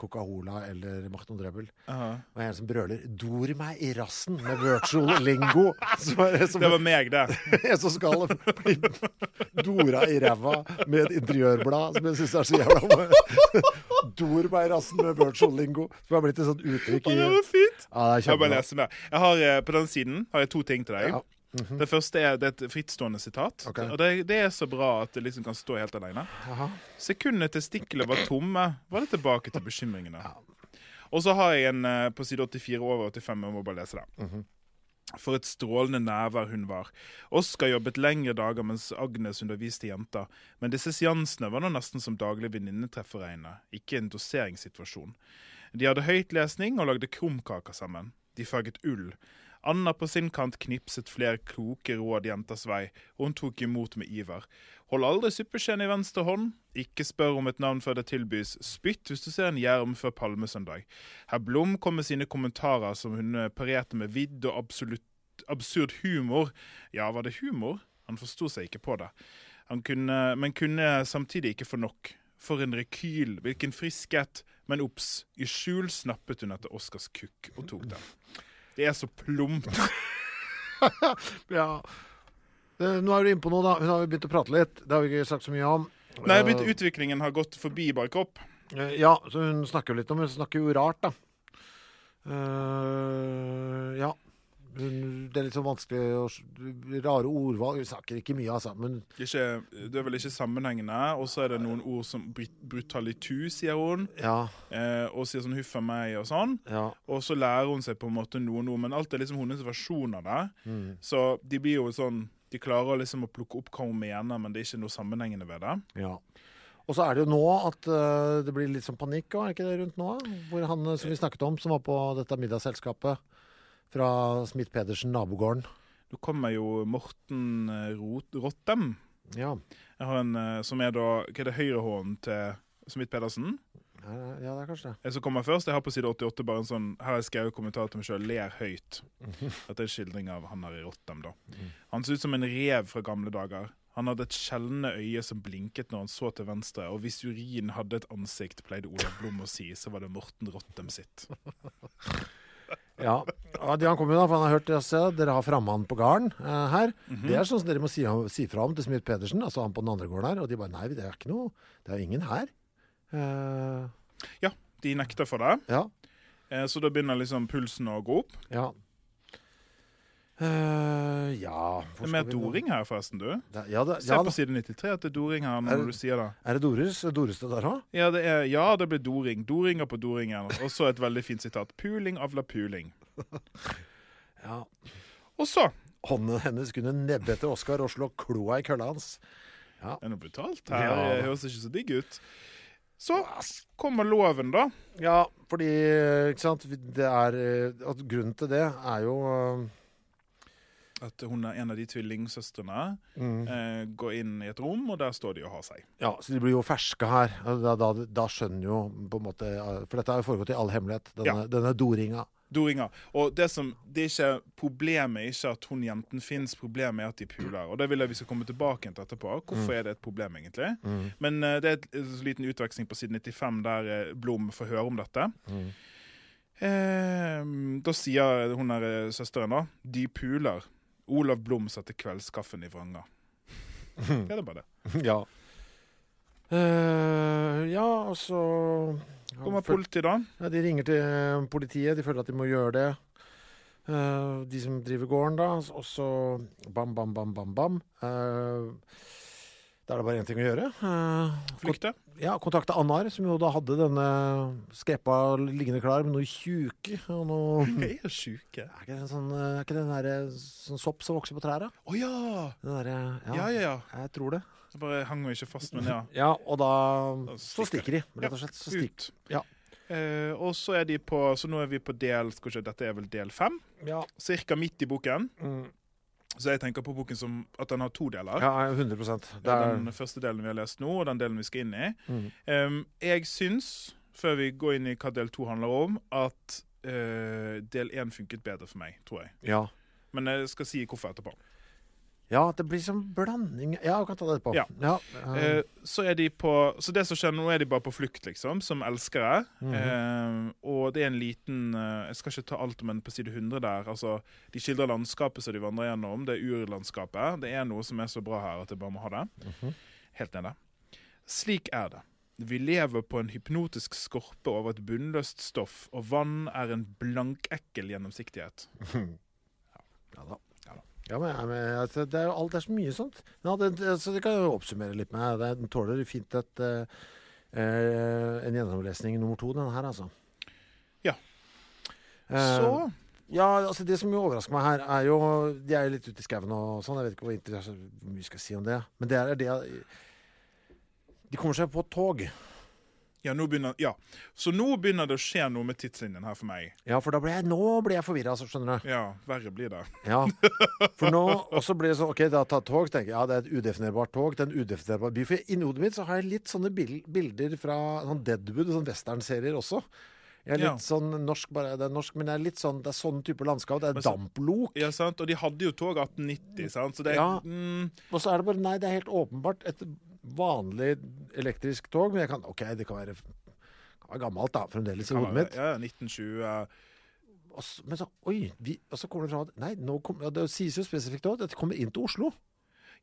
Coca-Cola eller Mahton Drøbel. Og en som brøler 'Dor meg i rassen' med virtual lingo. Som er, som Det var meg, det. en som skal bli dora i ræva med et interiørblad, som jeg syns er så jævla Dor meg i rassen med virtual lingo. Som har blitt et sånt uttrykk i Det var fint. Ja, det er Jeg. Jeg har, eh, på den siden har jeg to ting til deg. Ja. Mhm. Det første er, det er et frittstående sitat. Okay. Og det, det er så bra at det liksom kan stå helt alene. Jaha. Sekundene testiklene var tomme, var det tilbake til bekymringene. Og så har jeg en eh, på side 84 over 85. Jeg må bare lese det. Mhm. For et strålende nærvær hun var. Oskar jobbet lengre dager mens Agnes underviste jenta. Men disse seansene var nå nesten som daglig venninnetreff å regne, ikke en doseringssituasjon. De hadde høytlesning og lagde krumkaker sammen. De farget ull. Anna på sin kant knipset flere kloke råd jentas vei, og hun tok imot med iver. Hold aldri suppeskjeen i venstre hånd. Ikke spør om et navn før det tilbys. Spytt hvis du ser en jerm før palmesøndag. Herr Blom kom med sine kommentarer som hun eh, parerte med vidd og absolutt absurd humor. Ja, var det humor? Han forsto seg ikke på det. Kunne, men kunne samtidig ikke få nok. For en rekyl, hvilken friskhet. Men obs, i skjul snappet hun etter Oscars kukk og tok den. Det er så plumpt. Ja. Eh, Nå er du inne på noe, da. Hun har jo begynt å prate litt. Det har vi ikke sagt så mye om. Nei, begynt, utviklingen har gått forbi bare. Eh, Ja, så hun snakker jo litt om Hun snakker jo rart, da. Uh, ja. Det er litt sånn vanskelig og Rare ordvalg. Hun snakker ikke mye, altså. Men Ikke, det er vel ikke sammenhengende. Og så er det noen ord som brutalitu, sier hun. ja. Eh, og sier sånn 'huff a meg' og sånn. ja. Og så lærer hun seg på en måte noen ord, men alt er liksom hennes versjon av det. Mm. Så de blir jo sånn De klarer liksom å plukke opp hva hun mener, men det er ikke noe sammenhengende ved det. ja. Og så er det jo nå at uh, det blir litt sånn panikk, er ikke det rundt nå? Hvor han eh, som vi snakket om, som var på dette middagsselskapet fra Smith-Pedersen, nabogården. Nå kommer jo Morten eh, Rottem. Ja. En eh, som er da Hva er det høyrehånden til Smith Pedersen? Ja, det er kanskje det. Jeg som kommer først, jeg har på side 88 bare en sånn Her har jeg skrevet kommentar til meg sjøl. Ler høyt. Dette er en skildring av han her i Rottem, da. Han så ut som en rev fra gamle dager. Han hadde et skjelnende øye som blinket når han så til venstre, og hvis urin hadde et ansikt, pleide Olav Blom å si, så var det Morten Rottem sitt. Ja, han kom jo da, for han har hørt altså, dere har frammann på gården eh, her. Mhm. Det er sånn som dere må si, si fra om til Smith Pedersen, altså han på den andre gården her. Og de bare nei, det er ikke noe, det er jo ingen her. Eh, Ja, de nekter for det, ja, eh, så da begynner liksom pulsen å gå opp. ja. Eh, ja Det er mer doring her, forresten, du. Da, Ja, da, Se ja, på side 93 at det er doring her Er når er, du sier det. Er det Doris? Dores det der òg? Ja, det ja, det blir doring. Doringer på doringen. Og så et veldig fint sitat. Puling avler puling. Ja. Og så Hånden hennes kunne nebbe etter Oskar og slå kloa i kølla hans. Det er noe brutalt her. Ja. Høres ikke så digg ut. Så kommer loven, da. Ja, fordi ikke sant, det er eh, Grunnen til det er jo eh, At hun er en av de tvillingsøstrene. mm, Eh, går inn i et rom, og der står de og har seg. Ja, så de blir jo ferske her. Da, da, da skjønner jo på en måte eh, For dette har jo foregått i all hemmelighet, denne, Ja. denne doringa. Doringa. Og det som, det er ikke, Problemet er ikke at hun jenten fins, problemet er at de puler. Og Det vil jeg vi skal komme tilbake til etterpå. Hvorfor er det et problem, egentlig? Men uh, det er et, en liten utveksling på side 95 der uh, Blom får høre om dette. Eh, da sier hun her søsteren da De puler. Olav Blom setter kveldskaffen i vranga. Det er bare det. ja. Uh, ja, og så Kommer Føl- politiet, da? ja, De ringer til eh, politiet. De føler at de må gjøre det. Uh, de som driver gården, da. Og så bam, bam, bam, bam, bam. Eh, Da er det bare én ting å gjøre. Eh, Flykte. Ja, kontakte Annar, som jo da hadde denne skreppa liggende klar med noe tjuke og noe Hva er tjuke? Er ikke det en sånn, eh, er ikke det den der, sånn sopp som vokser på trærne? Å ja! Den der, Ja, ja, ja. Jeg tror det. Så bare hang meg ikke fast, men ja. Ja, og da Da Så stikker stikker de, rett og slett. Så stikk. Ut. Ja. Eh, og så er de på Så nå er vi på del skal vi se, Dette er vel del fem? Ja. Cirka midt i boken. Mm. Så jeg tenker på boken som at den har to deler. ja, 100%. Det er er den første delen vi har lest nå, og den delen vi skal inn i. Mm. Um, jeg syns, før vi går inn i hva del to handler om, at uh, del én funket bedre for meg, tror jeg. Ja. Men jeg skal si hvorfor etterpå. Ja, det blir som blanding Ja, vi kan ta det etterpå. Ja. Ja. eh, Eh, så er de på Så det som skjer nå, er de bare på flukt, liksom, som elskere. Mhm. Eh, og det er en liten eh, Jeg skal ikke ta alt, men på side 100 der altså, De skildrer landskapet som de vandrer gjennom. Det er urlandskapet. Det er noe som er så bra her at jeg bare må ha det. Mhm. Helt nede. Slik er det. Vi lever på en hypnotisk skorpe over et bunnløst stoff, og vann er en blankekkel gjennomsiktighet. ja. Ja da. Ja, men, jeg- men altså, det er jo alt det er så mye sånt. Ja, det, altså, så det kan jeg jo oppsummere litt med. Den tåler fint et, uh, en gjennomlesning nummer to, den her, altså. Ja. Uh, Så Ja, altså Det som jo overrasker meg her, er jo De er jo litt ute i skauen og sånn. Jeg vet ikke hvor, hvor mye skal jeg si om det. Men det er det De kommer seg på tog. Ja, nå begynner, ja. Så nå begynner det å skje noe med tidslinjen her for meg. Ja, for da ble jeg, nå ble jeg forvirra, altså, skjønner du. Ja, verre blir det. Ja, for nå Og så blir det sånn OK, da tar tog. Tenker jeg ja, det er et udefinerbart tog. Det er en udefinerbar by. For inni hodet mitt så har jeg litt sånne bilder fra sånn Deadwood, sånn westernserier også. Jeg er Ja. litt sånn norsk, bare det er norsk, men det er litt sånn, det er sånn type landskap. Det er så- damplok. Ja, sant? Og de hadde jo tog 1890, sant? Så det er Ja. mm, Og så er det bare Nei, det er helt åpenbart et vanlig elektrisk tog. Men jeg kan OK, det kan være, kan være gammelt, da, fremdeles i hodet mitt. Ja, 1920 Og så, men så Oi! Vi, og så kommer det fra Nei, nå kom, ja, det sies jo spesifikt òg at det kommer inn til Oslo.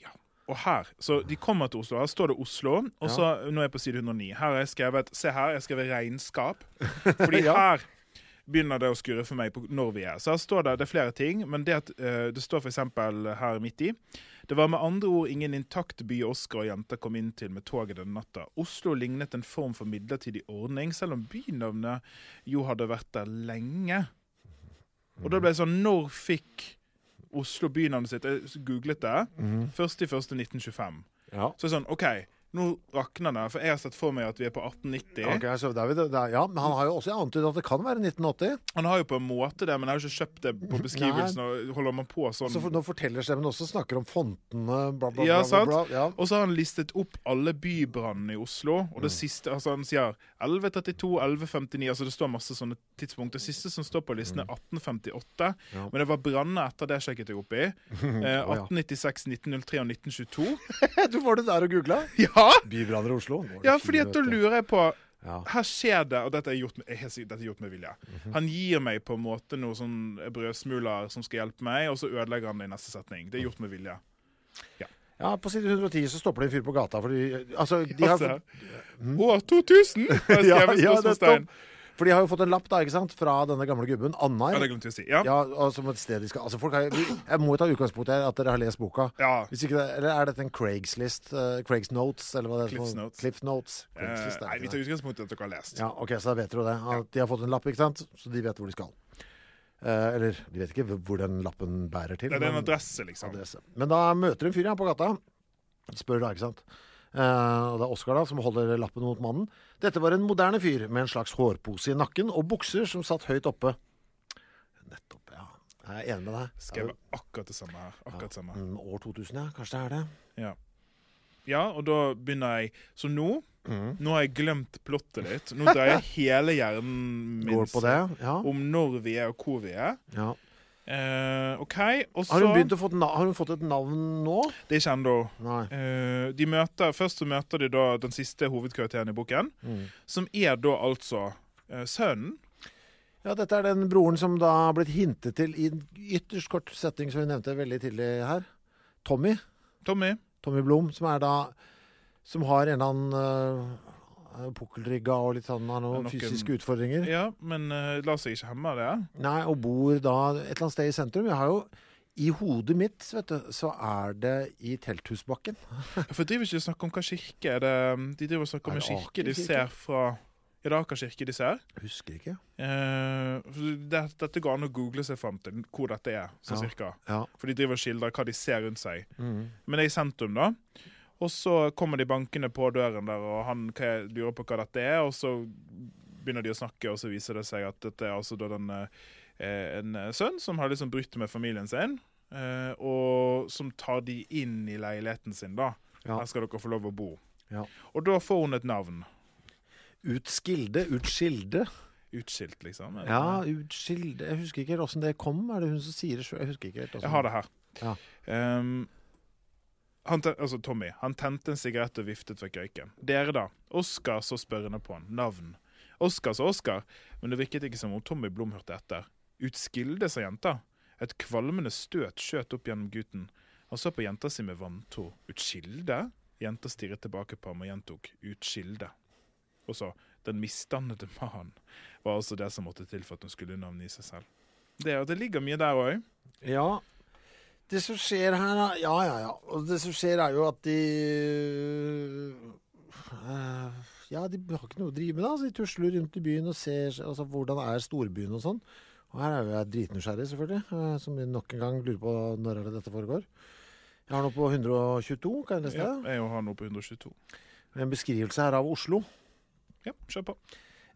Ja. Og her, så de kommer til Oslo. Her står det Oslo. Og så, nå er jeg på side 109. Her har jeg skrevet Se her, jeg har skrevet regnskap. Fordi Ja. her begynner det å skurre for meg på når vi er. Så her står det, det er flere ting, men det, at, eh, det står f.eks. her midt i. Det var med andre ord ingen intakt by Oskar og jenter kom inn til med toget den natta. Oslo lignet en form for midlertidig ordning, selv om bynavnet jo hadde vært der lenge. Og da ble det sånn Når fikk Oslo bynavnet sitt? Jeg googlet det. 1.1.1925. Ja. Så er det sånn OK, nå rakner det. For jeg har sett for meg at vi er på 1890. Ok, så David, er der, ja, men han har jo også antydet at det kan være 1980. Han har jo på en måte det, men jeg har jo ikke kjøpt det på beskrivelsen. og Holder man på sånn Så for, når fortellerstemmen også snakker om fontene, bla, bla, Ja, bla. bla, bla. Ja. Og så har han listet opp alle bybrannene i Oslo. Og det siste, altså Han sier 1132, 1159 altså Det står masse sånne tidspunkt. Det siste som står på listen, er 1858. Ja. Men det var branner etter det sjekket jeg opp i. Eh, 1896, 1903 og 1922. Du var det der og googla? Ja! Bybranner i Oslo. Ja, fordi at da lurer jeg på Ja. Her skjer det, og dette er gjort med, er dette er gjort med vilje. Mhm. Han gir meg på en måte noen sånn brødsmuler som skal hjelpe meg, og så ødelegger han det i neste setning. Det er gjort med vilje. ja, på side 110 så stopper det en fyr på gata fordi Altså, de har Altså, fått, 2000! har jeg ja, skrevet ja, spørsmålstegn. For de har jo fått en lapp da, ikke sant, fra denne gamle gubben, Annar. Ja, det glemte jeg å si. Ja. Ja, og som et sted de skal Altså, folk har, jeg må jo ta utgangspunkt i at dere har lest boka. ja. Hvis ikke det, eller er dette en Craigslist? Uh, Craigs Notes, eller hva det er? Cliff's Notes. Cliff Notes. Eh, Craigslist, er nei, vi tar utgangspunkt i at dere har lest. Ja, ok, så da vet dere det. At de har fått en lapp, ikke sant? Så de vet hvor de skal. Eh, eller de vet ikke hvor den lappen bærer til. Det er en adresse, liksom. adresse. Men da møter en fyr ja, på gata. Spør da, ikke sant. Eh, og det er Oskar da, som holder lappen mot mannen. Dette var en moderne fyr med en slags hårpose i nakken og bukser som satt høyt oppe. Nettopp, ja. Jeg er enig med deg. Skrevet akkurat det samme her. Akkurat det samme. Mm, år 2000, ja. Kanskje det er det. Ja. ja, og da begynner jeg Så nå Mm. Nå har jeg glemt plottet litt. Nå dreier hele hjernen min ja. om når vi er, og hvor vi er. ja. Eh, OK, og så Har hun, få har hun fått et navn nå? Det er ikke ennå. Møter, først så møter de da den siste hovedkarakteren i boken, Mm. som er da altså uh, sønnen. Ja, dette er den broren som da har blitt hintet til i en ytterst kort setting, som vi nevnte veldig tidlig her. Tommy. Tommy. Tommy Blom, som er da Som har en eller annen uh, pukkelrygga og litt sånn har noen Noen- fysiske utfordringer. Ja, men uh, la seg ikke hemme av det. Nei, og bor da et eller annet sted i sentrum. Jeg har jo I hodet mitt vet du, så er det i Telthusbakken. For driver ikke og snakker om hva kirke er det De driver og snakker om en kirke de ser fra Er det Aker kirke de ser? Husker ikke. Eh, det, dette går an å google seg fram til hvor dette er, sånn Ja. cirka. Ja. For de driver og skildrer hva de ser rundt seg. Mm. Men det er i sentrum, da. Og så kommer de bankende på døren der, og han lurer på hva dette er, og så begynner de å snakke, og så viser det seg at dette er altså den, eh, en eh, sønn som har liksom brutt med familien sin, eh, og som tar de inn i leiligheten sin, da. Ja. Her skal dere få lov å bo. Ja. Og da får hun et navn. Utskilde, utskilde. Utskilt, liksom. Ja, utskilde Jeg husker ikke helt åssen det kom. Er det hun som sier det sjøl? Jeg husker ikke helt. hvordan- Jeg har det her. Ja. Ehm, han altså Tommy han tente en sigarett og viftet vekk røyken. Dere, da? Oskar så spørrende på han. Navn. Oskar sa Oskar, men det virket ikke som om Tommy Blom hørte etter. Utskilde, sa jenta. Et kvalmende støt skjøt opp gjennom gutten. Han så på jenta si med vantro. Utskilde? Jenta stirret tilbake på ham og gjentok utskilde. Og så den misdannede mannen var altså det som måtte til for at hun skulle navngi seg selv. Det, det ligger mye der òg. Ja. Det som skjer her, Ja, ja, ja. Og det som skjer, er jo at de eh, Ja, de har ikke noe å drive med, da. Så de tusler rundt i byen og ser altså, hvordan er storbyen og sånn. Og her er jo jeg dritnysgjerrig, selvfølgelig. eh, Som vi nok en gang lurer på når er det dette foregår. Jeg har noe på 122, kan jeg lese det? Ja, jeg har noe på 122. En beskrivelse her av Oslo. Ja, kjør på.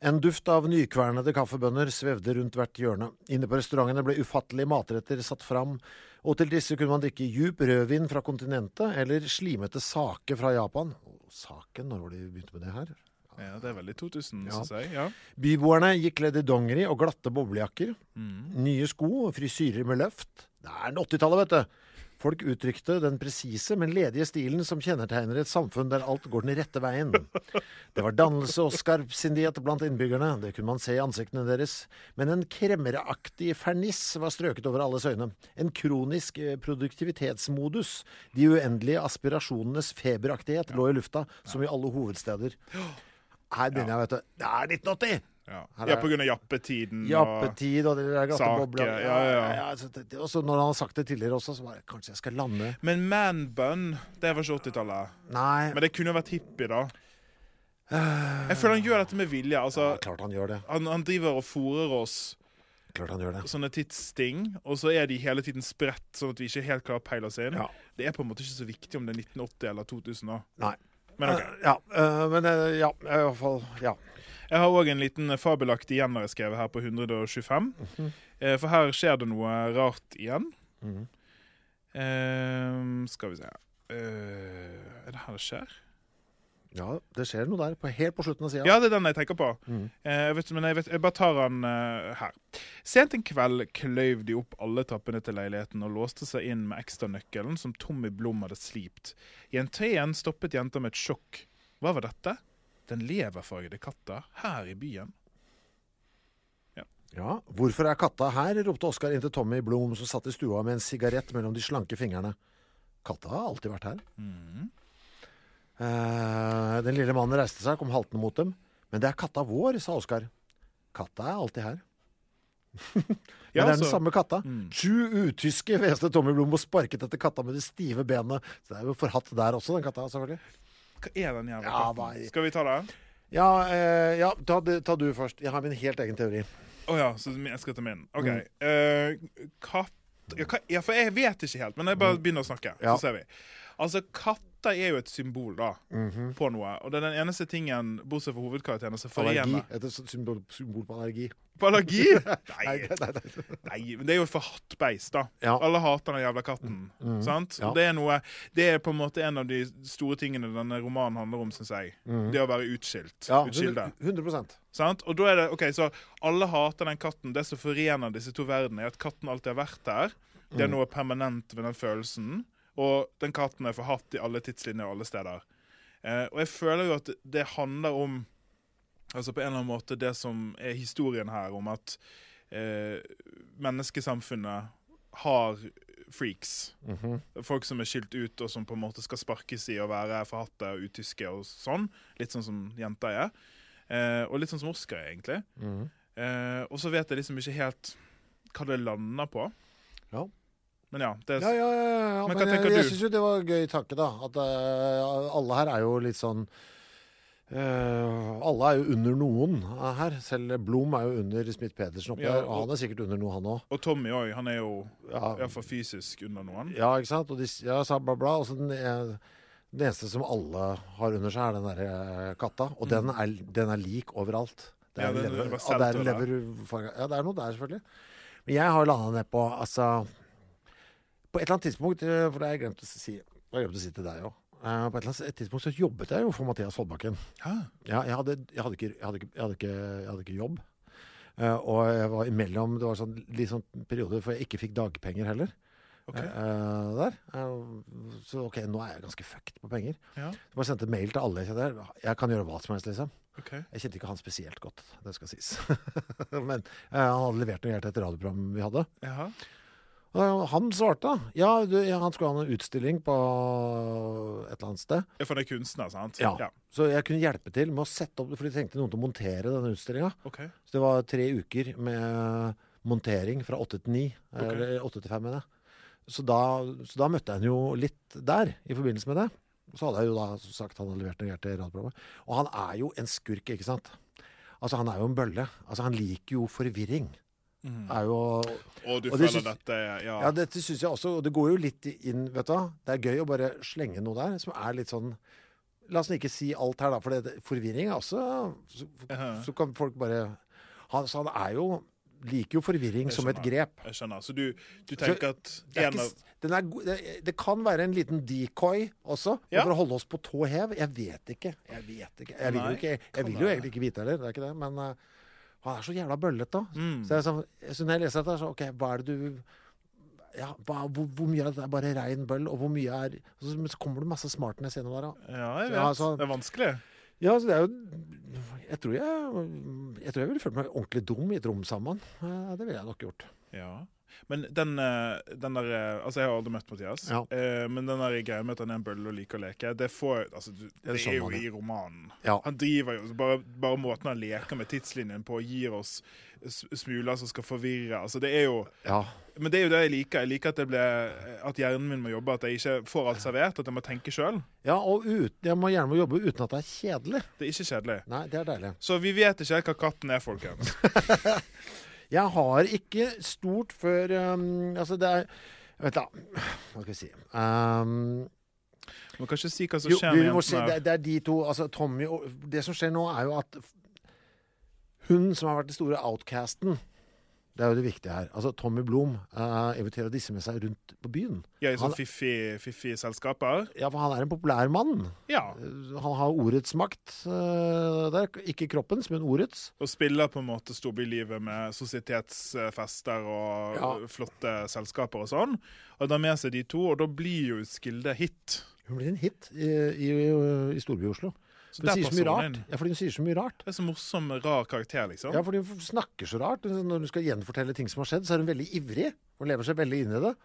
En duft av nykvernede kaffebønner svevde rundt hvert hjørne. Inne på restaurantene ble ufattelige matretter satt fram, og til disse kunne man drikke djup rødvin fra kontinentet eller slimete sake fra Japan. Saken, når var det de begynte med det her? Ja, Det er veldig 2000, Ja. syns jeg. Ja. Byboerne gikk kledd i dongeri og glatte boblejakker. Mm. Nye sko og frisyrer med løft. Det er 80-tallet, vet du. Folk uttrykte den presise, men ledige stilen som kjennetegner et samfunn der alt går den rette veien. Det var dannelse og skarpsindighet blant innbyggerne, det kunne man se i ansiktene deres. Men en kremmeraktig ferniss var strøket over alles øyne. En kronisk eh, produktivitetsmodus. De uendelige aspirasjonenes feberaktighet lå i lufta, som i alle hovedsteder. Her begynner jeg, vet du. Det er 1980! Ja. Ja, av jappetiden. Jappetid og og glatte ja, ja, ja. det- Og så når han har sagt det tidligere også, så bare Kanskje jeg skal lande Men man-bun, det var ikke 80-tallet. Men det kunne vært hippie, da. Jeg føler han gjør dette med vilje. Altså, ja, klart han gjør det. han, han driver og fòrer oss Klart han gjør det. sånne tidssting, og så er de hele tiden spredt, sånn at vi ikke helt klarer å peile oss inn. Ja. Det er på en måte ikke så viktig om det er 1980 eller 2000 nå. Nei. Men OK. Uh, ja, uh, men uh, ja, i hvert fall Ja. Jeg har òg en liten fabelaktig igjen jeg skrevet her på 125. eh, for her skjer det noe rart igjen. Mhm. Uh, skal vi se uh, Er det her det skjer? ja, det skjer noe der. På, helt på slutten av sida. Ja, det er den jeg tenker på. Mm. Eh, vet, men jeg, vet, jeg bare tar den eh, her. Sent en kveld kløyv de opp alle trappene til leiligheten og låste seg inn med ekstranøkkelen som Tommy Blom hadde slipt. I entreen stoppet jenta med et sjokk. Hva var dette? Den leverfargede katta her i byen. Ja, Hvorfor er katta her? ropte Oskar inn til Tommy Blom, som satt i stua med en sigarett mellom de slanke fingrene. Katta har alltid vært her. Mm. Eh, den lille mannen reiste seg kom haltende mot dem. Men det er katta vår, sa Oskar. Katta er alltid her. Men Ja, det er den altså- samme katta. Mm. Sju utyske hveste Tommy Blom og sparket etter katta med det stive benet. Så det er jo forhatt der også, den katta, selvfølgelig. Hva er den jævla Ja, katten? er- Skal vi ta det? Ja, eh, ja ta, det- ta du først. Jeg har min helt egen teori. Å ja, så jeg skal ta min. OK. Mm. Eh, katt ja, hva, ja, for jeg vet ikke helt, men jeg bare begynner å snakke, Mm. Ja. så ser vi. Altså, katter er jo et symbol da, Mhm. på noe. Og det er den eneste tingen, bortsett fra hovedkarakteren, som Allergi. forener Et symbol, symbol på allergi. På allergi? Nei, Nei, nei, nei. men det er jo et forhatt beist, da. Ja. Alle hater den jævla katten. Mm. Sant? Ja. Det er noe Det er på en måte en av de store tingene denne romanen handler om, syns jeg. Det å være utskilt. Mm. Ja, Utskilde. 100% Sant? Og da er det, ok, Så alle hater den katten. Det som forener disse to verdenene, er at katten alltid har vært der. Det er noe permanent ved den følelsen. Og den katten er forhatt i alle tidslinjer og alle steder. Eh, og jeg føler jo at det handler om Altså på en eller annen måte det som er historien her, om at eh, menneskesamfunnet har freaks. Folk som er skilt ut, og som på en måte skal sparkes i å være forhatte og utyske og sånn. Litt sånn som jenter er. Eh, og litt sånn som Oscar er, egentlig. Mhm. Eh, og så vet jeg liksom ikke helt hva det lander på. Ja. Men ja, det Ja, ja, ja, ja. Men Men, jeg, jeg syns jo det var gøy tanke, da. At uh, alle her er jo litt sånn uh, alle er jo under noen her. Selv Blom er jo under Smith Pedersen oppe Ja, der. Og han er sikkert under noe, han òg. Og Tommy òg. Han er jo Ja, iallfall fysisk under noen. ja, ikke sant? Og de, ja, sa bla, bla. Og så den, eh, den eneste som alle har under seg, er den derre eh, katta. Og den, er, den er lik overalt. Det Ja, er, den er lever, ja, det er leverfarge- Ja, det er noe der, selvfølgelig. Men jeg har landa ned på altså På et eller annet tidspunkt, eh, for det har jeg glemt å si, jeg glemt å si til deg òg. På et eller annet tidspunkt så jobbet jeg jo for Mathias Holbakken. Ja, jeg hadde, jeg hadde, ikke, jeg hadde, ikke, jeg hadde, ikke, jeg hadde ikke jobb. Eh, og jeg var imellom Det var sånn, litt sånn periode for jeg ikke fikk dagpenger heller. OK. eh, der. Eh, så ok, nå er jeg ganske fucked på penger. Ja, Så bare sendte mail til alle jeg kjenner. Jeg kan gjøre hva som helst, liksom. ok. Jeg kjente ikke han spesielt godt, det skal sies. Men eh, han hadde levert noe til et radioprogram vi hadde. Jaha. Han svarte. Ja, du, ja, han skulle ha en utstilling på et eller annet sted. Ja, For han er kunstner, sant? Ja. ja. Så jeg kunne hjelpe til med å sette opp, for de trengte noen til å montere denne utstillinga. Okay. Så det var tre uker med montering fra åtte til ni. Ok. Eller åtte til fem, mener jeg. Så da, så da møtte jeg han jo litt der, i forbindelse med det. Så hadde jeg jo da sagt han hadde levert noe til radioprogrammet. Og han er jo en skurk, ikke sant. Altså Han er jo en bølle. Altså Han liker jo forvirring. Er jo Og du Og det føler syns- dette Ja. Ja, dette syns jeg også. Og det går jo litt inn, vet du hva. Det er gøy å bare slenge noe der som er litt sånn La oss ikke si alt her, da, for det, forvirring er også så, så kan folk bare han, Så han er jo Liker jo forvirring som et grep. Jeg skjønner. Så du, du tenker at Det, er ikke, den er, go- det, det kan være en liten decoy også, Ja. for å holde oss på tå hev. Jeg vet ikke. Jeg vet ikke. Jeg vil Nei, jo, ikke, jeg vil jo egentlig ikke vite heller, det er ikke det. Men eh, han er så jævla bøllete. Mm. Så, jeg, sånn, så når jeg leser dette, så OK, hva er det du ja, hva, hvor, hvor mye er bare rein bøll, og hvor mye er så, så kommer det masse smartness gjennom der. da. Ja, jeg vet. Ja, så, det er vanskelig. Ja, så det er jo Jeg tror jeg, jeg, tror jeg ville følt meg ordentlig dum i et rom sammen. Eh, Det ville jeg nok gjort. Ja. Men den, eh, den der eh, Altså, jeg har aldri møtt Mathias. Ja. Eh, men den der greia med at han er en bølle og liker å leke, det får Altså, du, det skjønner er jo i romanen. Ja. Han driver jo bare, bare måten han leker med tidslinjen på, gir oss smuler som skal forvirre. Altså, det er jo Ja. Men det er jo det jeg liker. Jeg liker at, det ble, at hjernen min må jobbe, at jeg ikke får alt servert, at jeg må tenke sjøl. ja, og ut, jeg må gjerne må jobbe uten at det er kjedelig. Det er ikke kjedelig. Nei, det er deilig. Så vi vet ikke helt hva katten er, folkens. Jeg har ikke stort før um, Altså, det er Vent, da. Hva skal vi si um, Du må kanskje si hva som skjer med jentene. det, det er de to Altså, Tommy og Det som skjer nå, er jo at hun som har vært den store outcasten Det er jo det viktige her. Altså, Tommy Blom uh, inviterer disse med seg rundt på byen. Ja, I sånne fiffige fiffig, fiffig selskaper. Ja, for han er en populær mann. Ja. Han har ordets makt uh, der. Ikke kroppens, men ordets. Og spiller på en måte storbylivet med sosietetsfester og Ja. flotte selskaper og sånn. Og da med seg de to, og da blir jo Skilde hit. Hun blir en hit i, i, i Storby-Oslo. Så Hun sier så mye rart. Ja, fordi hun sier så mye rart. Det er så morsom, rar karakter, liksom. Ja, fordi hun snakker så rart. Når hun skal gjenfortelle ting som har skjedd, så er hun veldig ivrig. Hun lever seg veldig inn i det.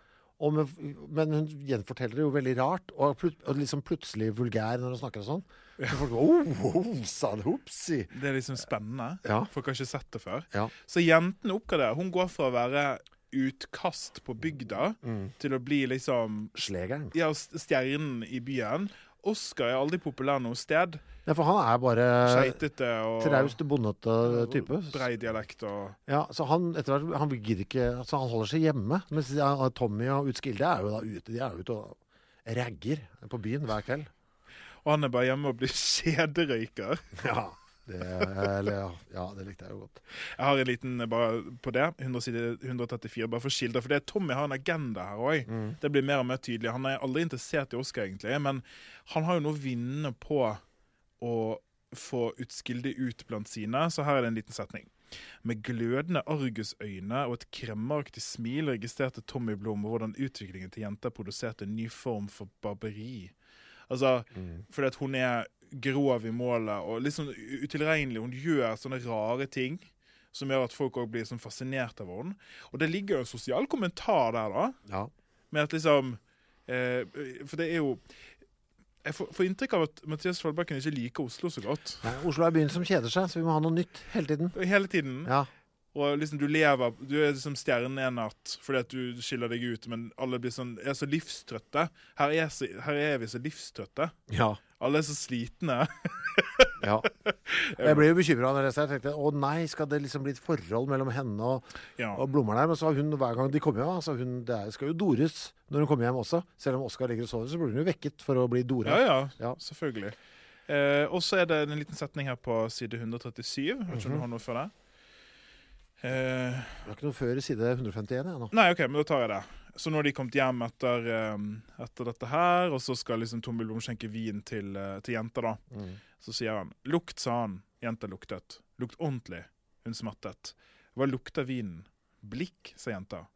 Med, men hun gjenforteller det jo veldig rart, og, plut, og liksom plutselig vulgær når hun snakker og sånn. Så folk går, oh, oh, san. Det er liksom spennende. Ja. Folk har ikke sett det før. Ja. Så jentene oppgraderer. Hun går fra å være utkast på bygda til å bli liksom Slegeren. ja, stjernen i byen. Oscar er aldri populær noe sted. Ja, for han er bare Skeitete og traust, bondete type. brei dialekt og Ja, så han etter hvert, han gidder ikke altså Han holder seg hjemme. Mens Tommy og Utskilde er jo da ute. De er jo ute og ragger på byen hver kveld. Og han er bare hjemme og blir kjederøyker. Ja, det, eller, ja, det likte jeg jo godt. Jeg har en liten eh, bare på det. 100 side 134, bare for skildre. For det Tommy har en agenda her òg. Mm. Det blir mer og mer tydelig. Han er aldri interessert i Oscar, egentlig, men han har jo noe å vinne på å få Utskilde ut blant sine, så her er det en liten setning. Med glødende argusøyne og et kremmeraktig smil registrerte Tommy Blom hvordan utviklingen til jenta produserte en ny form for barberi. Altså, fordi at hun er grov i målet og litt sånn utilregnelig. Hun gjør sånne rare ting som gjør at folk også blir sånn fascinert av henne. Og det ligger jo en sosial kommentar der, da. Ja. Med at liksom eh, For det er jo Jeg får, får inntrykk av at Mathias Foldbakken ikke liker Oslo så godt. Nei, Oslo er byen som kjeder seg, så vi må ha noe nytt hele tiden. Hele tiden. Ja. Og liksom du lever Du er liksom stjerne en natt fordi at du skiller deg ut, men alle blir sånn, er så livstrøtte. Her er, så, her er vi så livstrøtte. Ja. Alle er så slitne. ja. Jeg ble jo bekymra når jeg leste. Jeg tenkte å nei, skal det liksom bli et forhold mellom henne og, Ja. og Blomeren her? Men så har hun hver gang de kommer hjem, så hun, det skal jo dores når hun kommer hjem også. Selv om Oskar ligger og sover, så blir hun jo vekket for å bli dora. Ja, ja, Ja. selvfølgelig. Eh, og så er det en liten setning her på side 137. Vet ikke om du har noe for det? Eh, Det er ikke noe før i side 151 jeg, nå. nei, OK, men da tar jeg det. Så nå har de kommet hjem etter, eh, etter dette her, og så skal liksom Tommy Blom skjenke vin til, eh, til jenta, da. Mm. Så sier han 'lukt', sa han. Jenta luktet. Lukt ordentlig. Hun smattet. Hva lukter vinen? Blikk, sa jenta.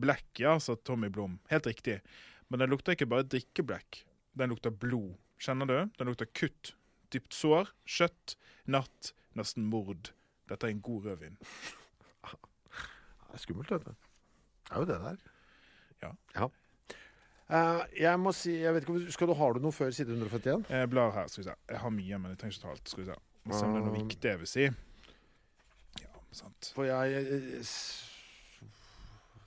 Blekk, ja, sa Tommy Blom. Helt riktig. Men den lukter ikke bare drikkeblekk. Den lukter blod. Kjenner du? Den lukter kutt. Dypt sår, kjøtt, natt, nesten mord. Dette er en god rødvin. Det er skummelt, dette. Det er jo det der. Ja. Eh, jeg må si jeg vet ikke, om- skal du, Har du noe før side 151? Jeg blar her, skal vi se. Jeg har mye, men jeg trenger ikke ta alt. Skal vi se. Må se om det er noe Um. viktig jeg vil si. Ja, sant. For jeg jeg, s-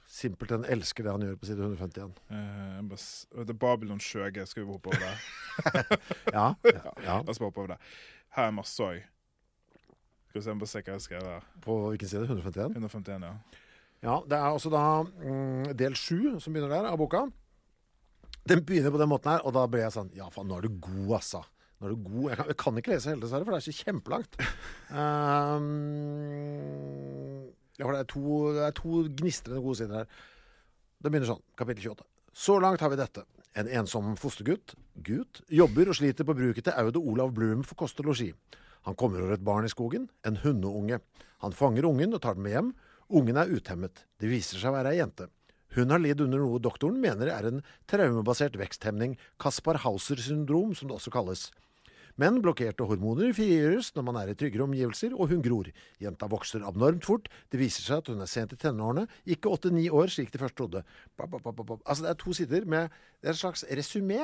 simpelthen elsker det han gjør på side 151. Eh, jeg bare s- det er Babylon Sjøge Skal vi hoppe over det? Ja, ja, ja. La oss bare hoppe over det. Her er masse òg. Skal vi se, jeg må bare se hva jeg har skrevet her. På hvilken side? 151? 151, ja. Ja, Det er også da mm, del sju som begynner der, av boka. Den begynner på den måten her, og da ble jeg sånn Ja, faen, nå er du god, altså. Nå er du god. Jeg kan, jeg kan ikke lese hele, dessverre, for det er så kjempelangt. Um, ja, for det er to, det er to gnistrende gode sider her. Det begynner sånn, kapittel 28. Så langt har vi dette. En ensom fostergutt, gutt, jobber og sliter på bruket til Aud og Olav Blum for kost og losji. Han kommer over et barn i skogen, en hundeunge. Han fanger ungen og tar den med hjem. Ungen er uthemmet. Det viser seg å være ei jente. Hun har lidd under noe doktoren mener er en traumebasert veksthemning, Kaspar Hauser-syndrom, som det også kalles. Men blokkerte hormoner frigjøres når man er i tryggere omgivelser, og hun gror. Jenta vokser abnormt fort. Det viser seg at hun er sent i tenårene, ikke åtte-ni år, slik de først trodde. Ba, ba, ba. Altså, det er to sider med det er en slags resymé.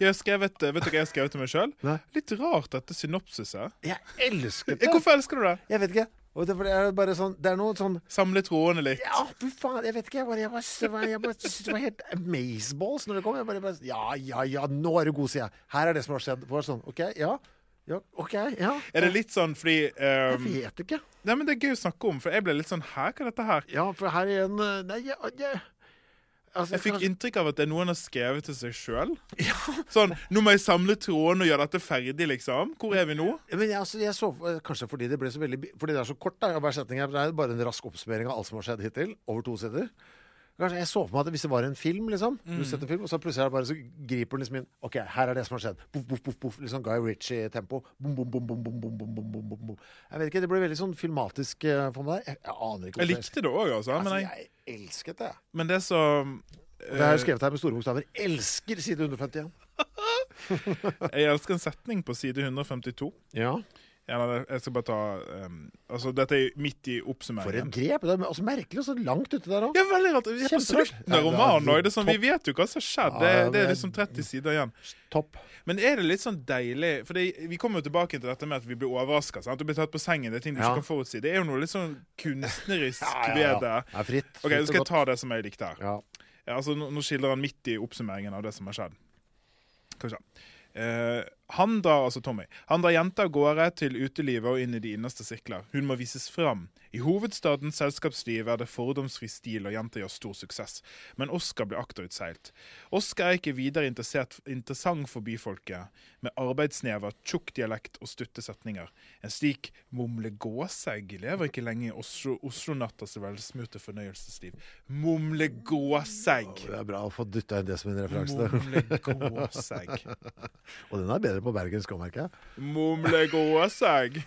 Jeg har skrevet, vet du hva jeg har skrevet til meg sjøl? Litt rart dette synopsiset. Jeg elsket Eh, det! Hvorfor elsker du det? Jeg vet ikke. Og det, er bare sånn Det er noe sånn Samle trådene litt. Ja, fy faen, jeg vet ikke. Jeg bare, jeg bare, jeg bare, jeg bare det var helt amazeballs når det kom. Jeg bare, bare Ja, ja, ja, nå er du god, sier jeg. Her er det som har skjedd. Bare sånn, OK, ja. Ja, OK, ja. Er det litt sånn fordi Jeg um, vet ikke. Nei, men Det er gøy å snakke om, for jeg ble litt sånn Hæ, hva er dette her? Ja, for her igjen en... Nei, jeg, jeg, altså, Jeg fikk inntrykk av at det er noen har skrevet til seg sjøl. Sånn Nå må jeg samle trådene og gjøre dette ferdig, liksom. Hvor er vi nå? Men jeg, altså, jeg så, eh, Kanskje fordi det ble så veldig Fordi det er så kort, da. Hver setning er bare en rask oppsummering av alt som har skjedd hittil. Over to sider. Kanskje jeg så for meg at hvis det var en film, liksom, mm. du setter film, og så plutselig er det bare, så griper den liksom inn OK, her er det som har skjedd. Boff, boff, boff, boff, litt liksom sånn Guy Ritchie-tempo. Jeg vet ikke, det ble veldig sånn filmatisk eh, for meg. Jeg, jeg aner ikke. Jeg likte det òg, altså. Men altså, jeg, jeg elsket det. Men det som det er eh, skrevet her med store bokstaver. 'Elsker' side 151. jeg elsker en setning på side 152. Ja. Ja, nei, jeg skal bare ta um, Altså, dette er midt i oppsummeringen. For et grep. Det er altså merkelig og så langt ute der òg. Ja, veldig rart. Vi er på slutten av romanen òg. Sånn, vi vet jo hva som har skjedd. Det, Ja, det er liksom 30 sider igjen. Topp. Men er det litt sånn deilig For det, vi kommer jo tilbake til dette med at vi blir overraska. Du blir tatt på sengen. Det er ting du Ja. ikke kan forutsi. Det er jo noe litt sånn kunstnerisk Ja, ja, ved ja. det. Er fritt. Ok, Nå skal jeg ta det som jeg likte her. Ja. Ja, altså, nå, nå skildrer han midt i oppsummeringen av det som har skjedd. Kanskje. se. Eh, han drar, altså Tommy, han drar jenta av gårde til utelivet og inn i de innerste sirkler. Hun må vises fram. I hovedstadens selskapsliv er det fordomsfri stil, og jenta gjør stor suksess. Men Oskar blir akterutseilt. Oskar er ikke videre interessant for byfolket, med arbeidsnever, tjukk dialekt og stutte setninger. En slik mumlegåsegg lever ikke lenge i Oslo, Oslo-nattas velsmurte fornøyelsesliv. Mumlegåsegg! Det er bra å få dytta inn det som en referanse. Mumlegåsegg. Og den er bedre på bergensk òg, merker jeg. Mumle gåsegg.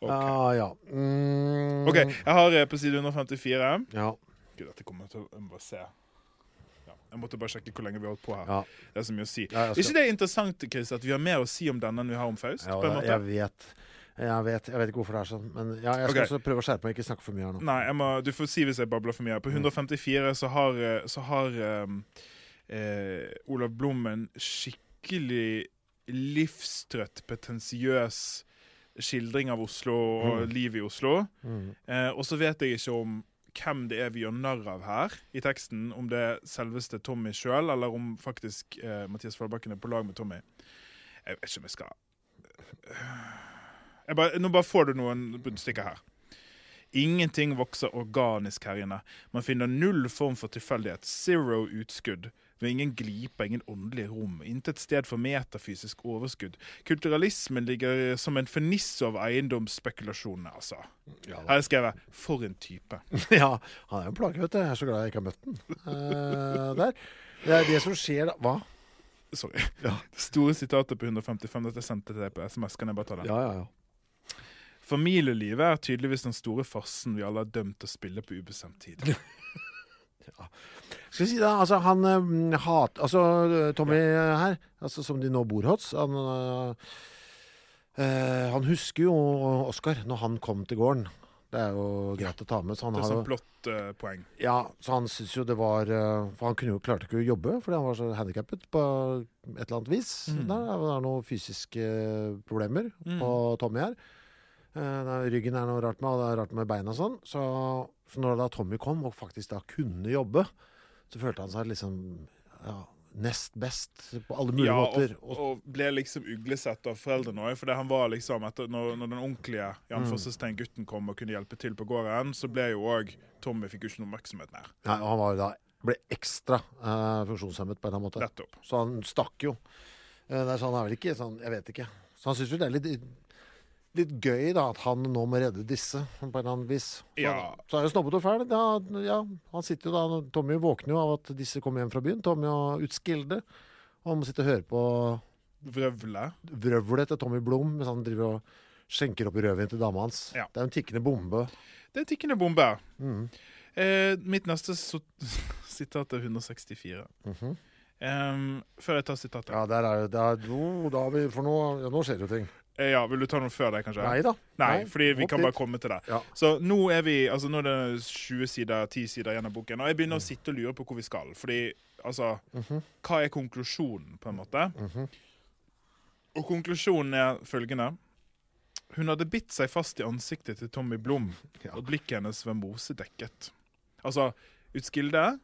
Ja, ja. Mm, OK, jeg har eh, på side 154 Ja. Gud, dette kommer til å bare se. Jeg måtte bare sjekke hvor lenge vi har holdt på her. ja. Det er så mye å si. Ja, Er ikke det interessant Chris, at vi har mer å si om denne enn vi har om Faust? ja måte? jeg vet. Jeg vet. Jeg vet ikke hvorfor det er sånn. Men ja, jeg skal okay. også prøve å skjerpe meg, ikke snakke for mye her nå. Nei, jeg må, du får si hvis jeg babler for mye. Mm. På 154 så har, eh, så har um, eh, Olav Blom en skikkelig livstrøtt, potensiøs skildring av Oslo og livet i Oslo. Eh, og så vet jeg ikke om hvem det er vi gjør narr av her i teksten. Om det er selveste Tommy sjøl, eller om faktisk eh, Mathias Fallbakken er på lag med Tommy. Jeg vet ikke om jeg skal jeg bare, Nå bare får du noen bruddstykker her. Ingenting vokser organisk her inne. Man finner null form for tilfeldighet. Zero utskudd. Ved ingen glipe, ingen åndelig rom. Intet sted for metafysisk overskudd. Kulturalismen ligger som en fernisse av eiendomsspekulasjonene, altså. Ja, Her er skrevet 'for en type'. ja, han er jo en plage, vet du. Jeg er så glad jeg ikke har møtt den. Eh, der. Det er det som skjer da Hva? Sorry. Det store sitatet på 155. Dette sendte til deg på SMS. Kan jeg bare ta det? Ja, ja, ja. Familielivet er tydeligvis den store farsen vi alle er dømt til å spille på ubestemt tid. Skal vi si da, altså han eh, hat, Altså Tommy her, altså, som de nå bor hos, han, eh, eh, han husker jo Oskar når han kom til gården. Det er jo greit å ta med. Så han Det er har sånn blått eh, poeng. ja, så han syns jo det var eh, For han kunne jo klarte ikke å jobbe fordi han var så handikappet på et eller annet vis. Mm. Der er noen fysiske problemer Mm. på Tommy her. Uh, det ryggen er noe rart med, og det er rart med beina og sånn. Så, så når da Tommy kom, og faktisk da kunne jobbe, så følte han seg liksom ja, nest best på alle mulige Ja, måter. og, og ble liksom uglesett av foreldrene òg. For han var liksom etter, når, når den ordentlige Mm. Jan Fossestein gutten kom og kunne hjelpe til på gården, så ble jo òg Tommy fikk jo ikke noe oppmerksomhet mer. Nei, og han var jo da ble ekstra uh, funksjonshemmet på en eller annen måte. Nettopp. Så han stakk jo. Uh, det er sånn, han er vel ikke sånn Jeg vet ikke. Så han syns jo det er litt, litt gøy da at han nå må redde disse på en eller annen vis. Så, Ja. så er jo snobbete og fæl. Ja, ja, han sitter jo da Tommy våkner jo av at disse kommer hjem fra byen. Tommy og Utskilde. Og han må sitte og høre på Vrøvle. vrøvlet til Tommy Blom mens han driver og skjenker opp i rødvin til dama hans. Ja. Det er en tikkende bombe. Det er en tikkende bombe. Mm. Eh, mitt neste sitat er 164. Em, før jeg tar sitatet. Ja, der er jo det er, jo, da har vi, For nå, ja, nå skjer det jo ting. Eh, ja, Vil du ta noe før det, kanskje? Nei da. Nei, fordi vi kan dit. bare komme til det. Ja. Så nå er vi, altså nå er det 20 sider, 10 sider av boken, og jeg Mm. begynner å sitte og lure på hvor vi skal. Fordi, altså, Mhm. hva er konklusjonen, på en måte? Og konklusjonen er følgende. Hun hadde bitt seg fast i ansiktet til Tommy Blom, og blikket hennes var mosedekket. Altså, Utskilde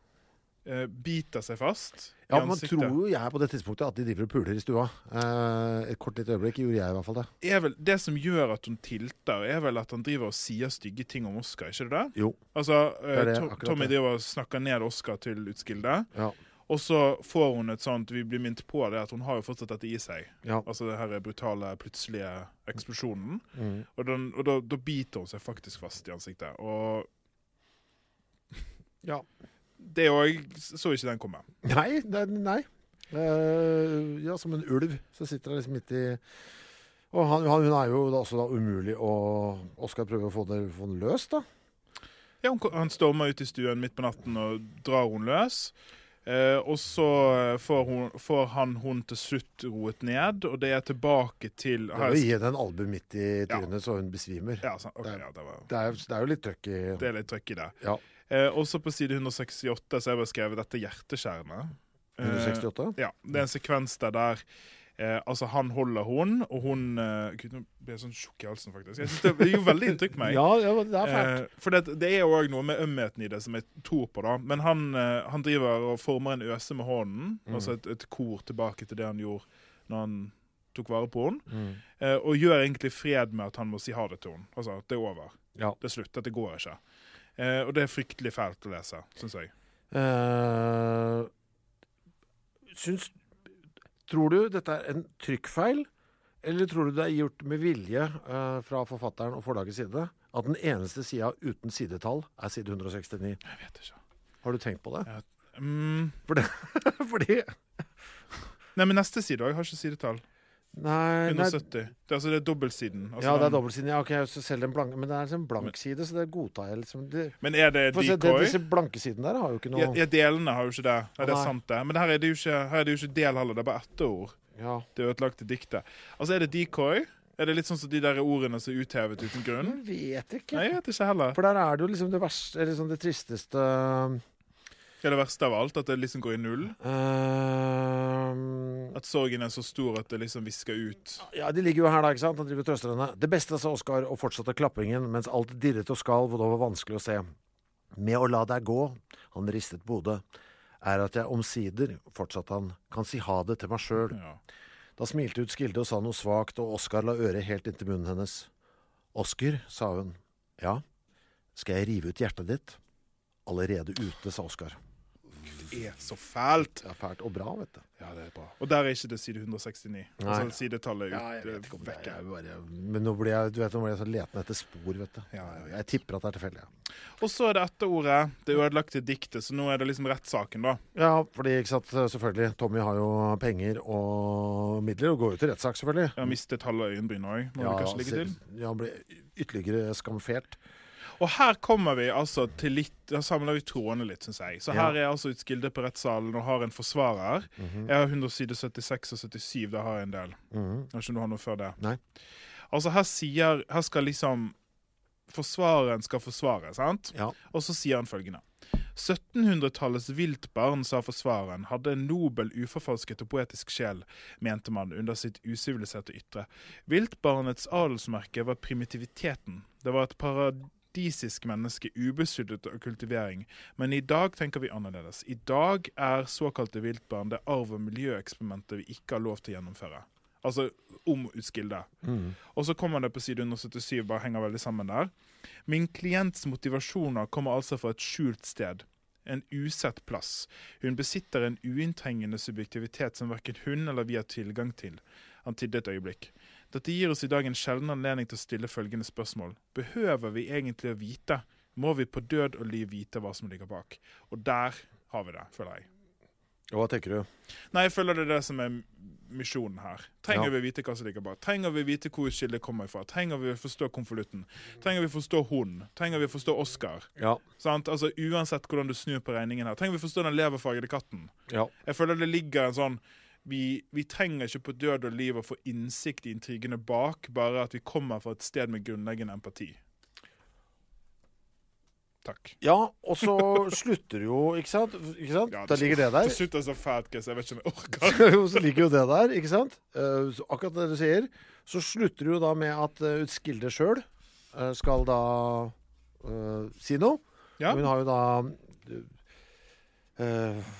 eh, biter seg fast Ja, i Man ansiktet. tror jo jeg på det tidspunktet at de driver og puler i stua. Eh, et kort lite øyeblikk gjorde jeg i hvert fall det. Vel, det som gjør at hun tilter, er vel at han driver og sier stygge ting om Oscar, ikke det det? Jo. Altså, eh, er det, Tommy driver og snakker ned Oscar til Utskilde. Ja. Og så får hun et sånt Vi blir minnet på det at hun har jo fortsatt dette i seg. Ja. Altså det her brutale, plutselige eksplosjonen. Mm. Og, den, og da, da biter hun seg faktisk fast i ansiktet. Og ja. Det òg så ikke den komme. Nei. Det, nei. Uh, ja, som en ulv så sitter han liksom midt i Og han, han, hun er jo da også da umulig å Oskar prøver å få den, få den løst, da. Ja, hun, han stormer ut i stuen midt på natten og drar hun løs. Eh, og så får, hun, får han hun til slutt roet ned, og det er tilbake til Det er jo å gi henne en albue midt i Ja. så hun besvimer. Ja, sånn, ok, Det er- ja, det var Det, er, det er jo litt trøkk i Det er litt trøkk i det. Ja. Eh, også på side 168 så har jeg bare skrevet dette hjerteskjærende. Eh, 168. ja, det er en sekvens der der eh, altså han holder hun, og hun eh, Gud, nå ble jeg sånn tjukk i halsen, faktisk. Jeg synes det, det gjorde veldig inntrykk på meg. Ja, det er fælt. Eh, for det, det er jo òg noe med ømheten i det som jeg tror på, da. Men han, eh, han driver og former en øse med hånden, Mm. altså et, et kor tilbake til det han gjorde når han tok vare på henne. Mm. Eh, og gjør egentlig fred med at han må si ha det til henne. Altså det er over. Ja. Det er slutt. Dette går ikke. Eh, og det er fryktelig fælt å lese, syns jeg. Uh, syns Tror du dette er en trykkfeil, eller tror du det er gjort med vilje uh, fra forfatteren og forlagets side? At den eneste sida uten sidetall er side 169. Jeg vet ikke. Har du tenkt på det? Mm, um... fordi, fordi nei, men neste side òg har ikke sidetall. Nei, nei 170. Det er, altså, det er dobbeltsiden. Altså, ja, det er den- dobbeltsiden. Ja, ok, så selv den blanke, men det er en blank side, så det godtar jeg liksom. Det, Men er det for se, det, disse blanke sidene der har jo ikke noe Ja, delene har jo ikke det. Ja, det er Nei. sant, det. Men her er det jo ikke, her er det jo ikke del heller. Det er bare etterord. Ja. Det ødelagte diktet. Altså, er det decoy? Er det litt sånn som de der ordene som er uthevet uten grunn? Jeg vet ikke. Nei, jeg vet ikke heller. For der er det jo liksom det verste, eller liksom det tristeste Det er det verste av alt, at det liksom går i null. Um, At sorgen er så stor at det liksom visker ut. ja, De ligger jo her, da. ikke sant? Han driver og trøster henne. Det beste, sa Oskar og fortsatte klappingen mens alt dirret og skalv og det var vanskelig å se. Med å la deg gå, han ristet Bodø, er at jeg omsider, fortsatte han, kan si ha det til meg sjøl. Ja. Da smilte ut Skilde og sa noe svakt, og Oskar la øret helt inntil munnen hennes. Oskar, sa hun. Ja, skal jeg rive ut hjertet ditt? Allerede ute, sa Oskar. Det er så fælt! Det er fælt og bra, vet du. Ja, det er bra. Og der er ikke det side 169. Altså sidetallet ut, Ja, jeg vet ikke om det vekke. er bare Men nå blir jeg, du vet, nå blir jeg så letende etter spor, vet du. Ja, jeg. Jeg tipper at det er tilfeldig. Ja. Og så er det etterordet. Det ødelagte diktet, så nå er det liksom rettssaken, da. ja, fordi ikke sant, selvfølgelig. Tommy har jo penger og midler og går jo til rettssak, selvfølgelig. Ja, mistet halve øyenbrynet òg, må Ja, vi kanskje ligge til. Ja, han blir ytterligere skamfert. Og her kommer vi altså til litt Da samler vi trådene litt, syns jeg. Så her er altså Utskilde på rettssalen og har en forsvarer. Mhm. Jeg har 176 og 77, da har jeg en del. Mhm. Kanskje du har noe før det? Nei. Altså, her sier Her skal liksom Forsvareren skal forsvare, sant? Ja. Og så sier han følgende. 1700-tallets viltbarn, sa forsvareren, hadde en nobel, uforfalsket og poetisk sjel, mente man under sitt usiviliserte ytre. Viltbarnets adelsmerke var primitiviteten. Det var et paradisisk menneske, ubesudlet av kultivering. Men i dag tenker vi annerledes. I dag er såkalte viltbarn det arv- og miljøeksperimentet vi ikke har lov til å gjennomføre. Altså om Utskilde. Og så kommer det på side 177, bare henger veldig sammen der. Min klients motivasjoner kommer altså fra et skjult sted. En usett plass. Hun besitter en uinntrengende subjektivitet som verken hun eller vi har tilgang til. Han tidde et øyeblikk. Dette gir oss i dag en sjelden anledning til å stille følgende spørsmål. Behøver vi egentlig å vite? Må vi på død og liv vite hva som ligger bak? Og der har vi det, føler jeg. Hva tenker du? Nei, jeg føler det er det som er misjonen her. Trenger Ja. vi vite hva som ligger bak? Trenger vi vite hvor skillet kommer fra? Trenger vi forstå konvolutten? Trenger vi forstå hun? Trenger vi forstå Oscar? Ja. Sant? Altså Uansett hvordan du snur på regningen her. Trenger vi forstå den leverfargede katten? Ja. Jeg føler det ligger en sånn vi, vi trenger ikke på død og liv å få innsikt i intrigene bak, bare at vi kommer fra et sted med grunnleggende empati. Takk. Ja, og så slutter jo, ikke sant? Ikke sant? Ja, Der ligger det der. Det slutter så fælt, Chris. Jeg vet ikke om jeg orker. Så ligger jo det der, ikke sant? Uh, akkurat det du sier. Så slutter det jo da med at uh, Utskilde sjøl skal da uh, si noe. Ja. Hun har jo da eh,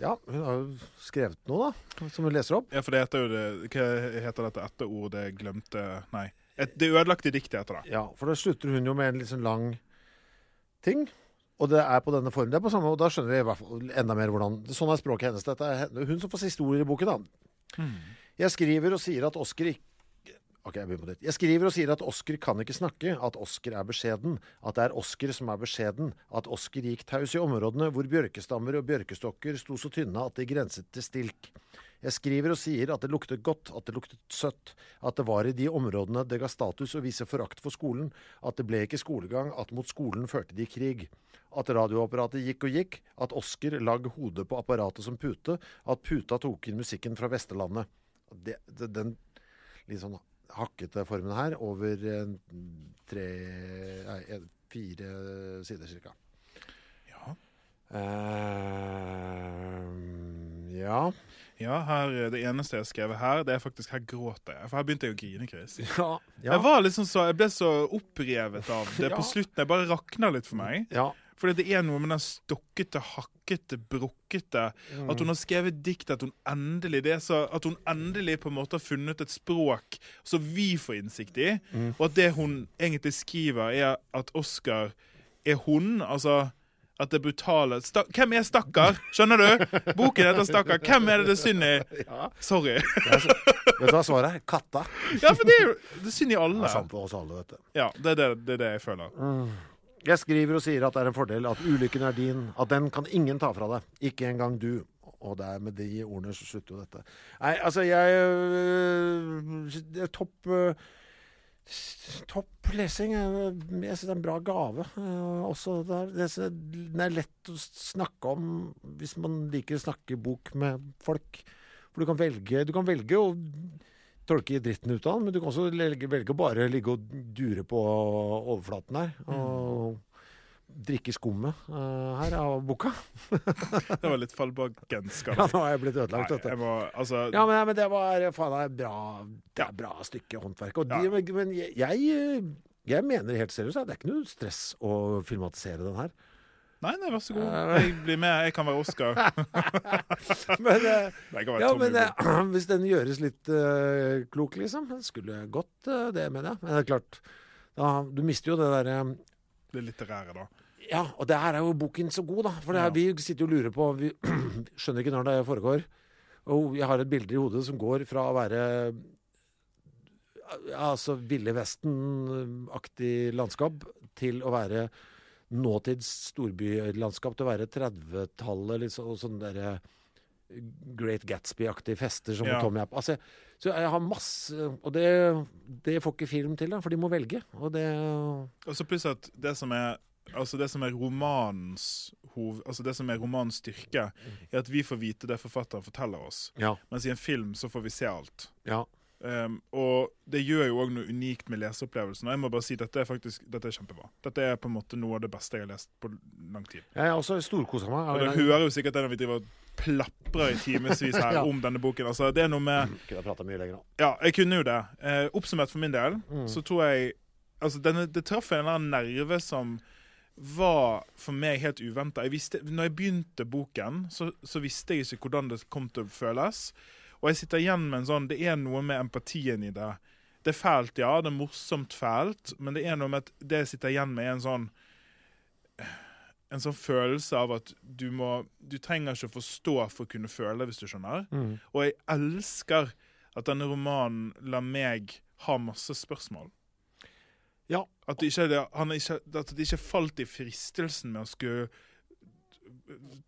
Ja, hun har jo skrevet noe, da, som hun leser opp. Ja, for det heter jo det Hva heter dette etterordet glemte Nei. Et, det ødelagte diktet heter det. Ja, for da slutter hun jo med en litt sånn lang ting. Og det er på denne formen. Det er på samme, og da skjønner vi i hvert fall enda mer hvordan Sånn er språket hennes. Dette er hun som får siste ord i boken, da. Jeg skriver og sier at Oskar ikke Ok, jeg begynner på ditt. Jeg skriver og sier at Oskar kan ikke snakke, at Oskar er beskjeden, at det er Oskar som er beskjeden, at Oskar gikk taus i områdene hvor bjørkestammer og bjørkestokker sto så tynne at de grenset til stilk. Jeg skriver og sier at det luktet godt, at det luktet søtt, at det var i de områdene det ga status å vise forakt for skolen, at det ble ikke skolegang, at mot skolen førte de krig. At radioapparatet gikk og gikk, at Oskar lagde hodet på apparatet som pute, at puta tok inn musikken fra Vesterlandet. Det, det, den litt sånn hakkete formen her over tre Nei, fire sider cirka. Ja. Uh, ja. Ja, her, Det eneste jeg har skrevet her, det er faktisk her gråter jeg. For her begynte jeg å grine, Chris. Ja. Jeg var liksom så, jeg ble så opprevet av det Ja. på slutten. Jeg bare rakna litt for meg. ja. Fordi det er noe med den stokkete, hakkete, brukkete At hun har skrevet dikt at hun endelig det så, At hun endelig på en måte har funnet et språk som vi får innsikt i. Og at det hun egentlig skriver, er at Oscar er hun. Altså at det brutale Sta Hvem er stakkar? Skjønner du? Boken heter Stakkar. Hvem er det det er synd i? Sorry. Det er så, vet du hva svaret er? Katta. Ja, for det er jo det synd i Det alle. er sant for oss alle, vet du. Ja, det er det, det, er det jeg føler. Jeg skriver og sier at det er en fordel at ulykken er din, at den kan ingen ta fra deg. Ikke engang du. Og det er med de ordene så slutter jo dette. Nei, altså, jeg øh, Topp øh, Topp lesing. Jeg syns det er en bra gave. øh, også det er, er- den er lett å snakke om hvis man liker å snakke bok med folk. For du kan velge, du kan velge å tolke dritten ut av den, men du kan også velge, å bare ligge og dure på overflaten her. Og drikke skummet uh, her av boka. Det var litt fallbakensk av Ja, nå har jeg blitt ødelagt, Nei, jeg må, altså, Ja, men, men det var faen det er bra, det er bra stykke håndverk. Og de, Men men jeg, jeg mener helt seriøst at det er ikke noe stress å filmatisere den her. Nei, nei, vær så god. Jeg blir med. Jeg kan være Oscar. Men, eh, kan være ja, men eh, hvis den gjøres litt uh, klok, liksom det Skulle gått uh, det, mener jeg. Men det er klart, da, du mister jo det derre Det litterære, da. Ja, og der er jo boken så god, da. For det er, Ja. vi sitter jo og lurer på Vi skjønner ikke når det foregår. Og jeg har et bilde i hodet som går fra å være altså Ville Vesten-aktig landskap til å være nåtids storbylandskap. Til å være 30-tallet, liksom, og sånn derre Great Gatsby-aktige fester som Ja. Tommy på. Altså, så jeg har masse Og det, det får ikke film til, da, for de må velge. Og det Og så pluss at det som er Altså det som er romanens hov, altså det som er romanens styrke, er at vi får vite det forfatteren forteller oss. Ja. Mens i en film så får vi se alt. ja. Um, og det gjør jo òg noe unikt med leseopplevelsen. Og jeg må bare si dette er faktisk dette er kjempebra. Dette er på en måte noe av det beste jeg har lest på lang tid. Jeg har også storkosa meg. Og dere hører jo sikkert det når vi driver og plaprer i timevis her Ja. om denne boken. Altså, det er noe med Kunne prata mye lenger nå. Ja, jeg kunne jo det. Eh, oppsummert for min del, Mm. så tror jeg Altså, denne, det traff en eller annen nerve som var for meg helt uventa. Når jeg begynte boken, så, så visste jeg ikke hvordan det kom til å føles. Og jeg sitter igjen med en sånn Det er noe med empatien i det. Det er fælt, ja. Det er morsomt fælt. Men det er noe med at det jeg sitter igjen med, er en sånn en sånn følelse av at du må Du trenger ikke å forstå for å kunne føle, hvis du skjønner. Mm. Og jeg elsker at denne romanen lar meg ha masse spørsmål. Ja. At det ikke, han ikke, at det ikke falt i fristelsen med å skulle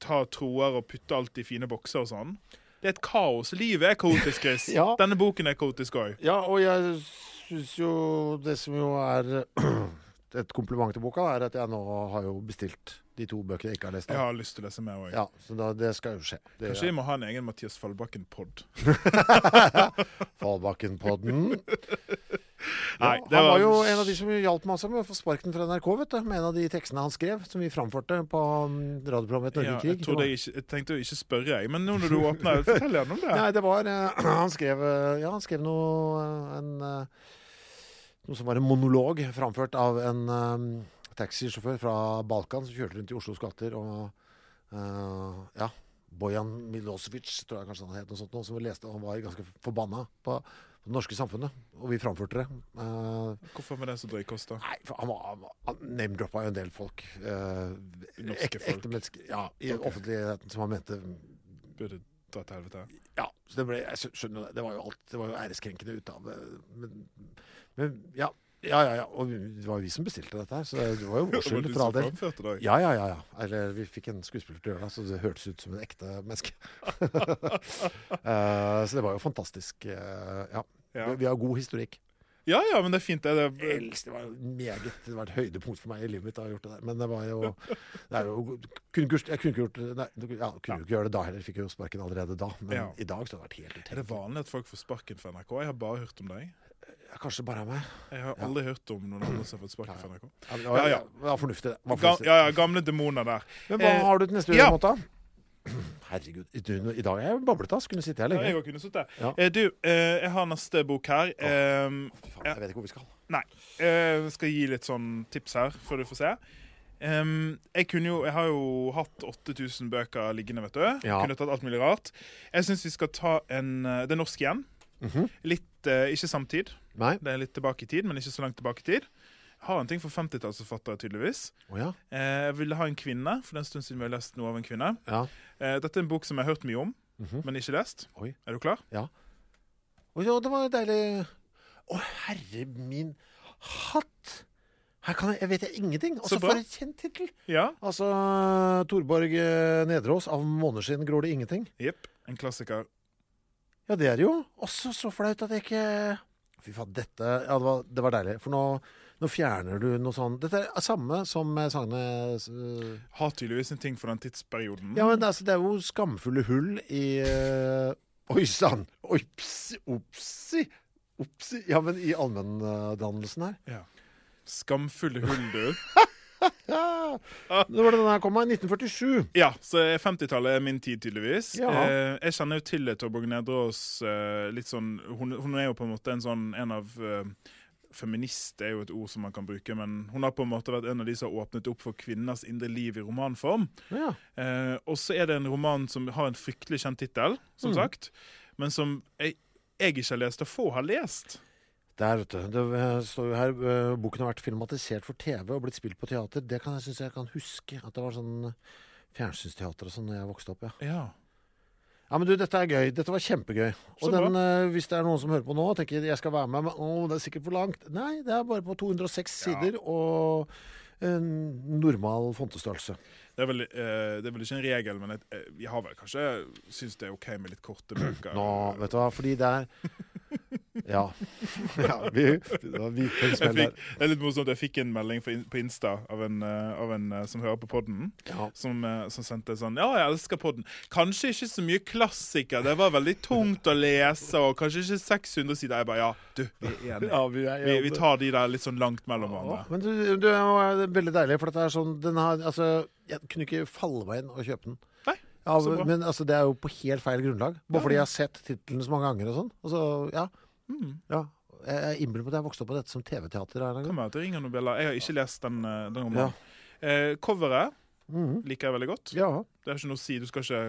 ta troer og putte alt i fine bokser og sånn. Det er et kaos. Livet er kaotisk, Chris. Ja. Denne boken er kaotisk òg. Ja, og jeg syns jo det som jo er et kompliment til boka, er at jeg nå har jo bestilt de to bøkene jeg ikke har lest. Jeg har lyst til å lese mer òg. Ja, så da, det skal jo skje. Det Kanskje vi må ha en egen Mathias Fallbakken-pod. Fallbakken-podden. Ja, Nei, ja, han var jo en av de som hjalp også med å få sparken fra NRK, vet du. Med en av de tekstene han skrev, som vi framførte på um, radioprogrammet Norge i jeg, krig. jeg, ikke, jeg tenkte å ikke spørre, jeg. Men nå når du åpner, fortell gjerne om det. Nei, det var uh, Han skrev eh, Ja, han skrev noe en, eh, Noe som var en monolog framført av en eh, taxisjåfør fra Balkan som kjørte rundt i Oslos gater og Ja. Bojan Milosevic, tror jeg kanskje han het, noe sånt, noe, som leste, og han var ganske forbanna på det norske samfunnet. Og vi framførte det. Uh, Hvorfor var det så drøy kost, da? Nei, for han, han, name-droppa jo en del folk. Uh, Norske ekte, folk. ekte mennesker. Ja, i okay. offentligheten som han mente Burde dra til helvete. Ja, så det ble, jeg skjønner det. Var jo alt, det var jo æreskrenkende ut av. Men, men ja, ja, ja, ja. Og det var jo vi som bestilte dette her, så det var jo vår skyld for all del. Ja, ja, ja, ja. Eller vi fikk en skuespiller til å gjøre det, så det hørtes ut som en ekte menneske. uh, så det var jo fantastisk. Uh, ja. Ja. Vi, vi har god historikk. Ja, ja, men det er fint. Det, det, Elst, det var meget Det var et høydepunkt for meg i livet mitt å ha gjort det der. Men det var jo, det jo kunne, Jeg kunne ikke gjort Nei, ja, kunne jo ikke gjøre det da heller. Fikk jo sparken allerede da. Men Ja. i dag så hadde det vært helt er det vanlig at folk får sparken fra NRK? Jeg har bare hørt om deg. Ja, Kanskje bare er meg. Jeg har aldri hørt om noen andre som har fått sparken fra NRK. Ja, Ja, ja. fornuftig, det. Var fornuftig. ja, ja, gamle demoner der. Men hva Eh, har du til neste ja. måned? Herregud, i, dag er jeg bablete. Kunne sitte her Ja, jeg kunne sittet. Ja. Eh, du, eh, jeg har neste bok her. Eh, Fy faen, jeg vet ikke hvor vi skal. Nei. Jeg skal gi litt sånn tips her, før du får se. Um, jeg, kunne jo, jeg har jo hatt 8000 bøker liggende, vet du. Ja. Kunne tatt alt mulig rart. Jeg syns vi skal ta en eh, Det er norsk igjen. Mhm. Litt eh, Ikke samtid. Nei? Det er litt tilbake i tid, men ikke så langt tilbake i tid. Har en ting for 50-tallsforfattere, tydeligvis. Oh, ja. Eh, jeg ville ha en kvinne, for det er en stund siden vi har lest noe av en kvinne. ja. Eh, dette er en bok som jeg har hørt mye om, Mhm. men ikke lest. Oi. Er du klar? Å ja, det var deilig. Å, herre min hatt! Her kan jeg, jeg vet jeg ingenting. Altså, for en kjent tittel. Ja. Altså Torborg eh, Nedreås, 'Av måneskinn gror det ingenting'. Jepp. En klassiker. Ja, det er det jo. Også så flaut at jeg ikke Fy faen, dette Ja, det var, det var deilig. For nå, nå fjerner du noe sånn Dette er samme som med sangene uh, Har tydeligvis en ting for den tidsperioden. Ja, men det, altså, det er jo skamfulle hull i uh, Oi sann! Opsi, opsi, opsi. Ja, men i allmenndannelsen her. Ja. Skamfulle hull, du. Det var det den her kom av, i 1947. Ja, så 50-tallet er min tid, tydeligvis. Ja. Eh, jeg kjenner jo til Torborg Nedreås eh, litt sånn hun, hun er jo på en måte en sånn en av eh, Feminist er jo et ord som man kan bruke, men hun har på en måte vært en av de som har åpnet opp for kvinners indre liv i romanform. Ja. Eh, og så er det en roman som har en fryktelig kjent tittel, som sagt, men som jeg, jeg ikke har lest, og få har lest. Der, vet du. Det eh, står jo her eh, Boken har vært filmatisert for TV og blitt spilt på teater. Det kan jeg synes jeg kan huske. At det var sånn fjernsynsteater og sånn da jeg vokste opp. ja. Ja. Ja, men du, dette er gøy. Dette var kjempegøy. Og den, uh, hvis det er noen som hører på nå og tenker jeg skal være med, men å, det er sikkert for langt. Nei, det er bare på 206 sider og en normal fontestørrelse. Det er, vel, uh, det er vel ikke en regel, men jeg, eh, jeg har vel kanskje syns det er OK med litt korte bøker. Nå, vet du hva, fordi det er Ja. ja vi, vi Jeg fikk, det er litt morsomt. Jeg fikk en melding på Insta av en, eh, av en eh, som hører på podden, Ja. som, eh, som sendte sånn Ja, jeg elsker podden. Kanskje ikke så mye klassiker. Det var veldig tungt å lese, og kanskje ikke 600 sider. Jeg bare Ja, du, vi er enige. Ja, vi, er, Vi, vi tar de der litt sånn langt mellom Ja, hverandre. men du, du, det er veldig deilig, for dette er sånn den har, altså, Jeg kunne ikke falle meg inn og kjøpe den. Ja, men altså, det er jo på helt feil grunnlag. Bare fordi jeg har sett tittelen så mange ganger og sånn. Og så, ja. Mm. ja. Jeg jeg innbiller meg at jeg vokste opp på dette som TV-teater. Kan være at det ringer noen bjeller. Jeg har ikke lest den, eh, den romanen. Ja. Eh, coveret mm. liker jeg veldig godt. Ja. Det er ikke noe å si. Du skal ikke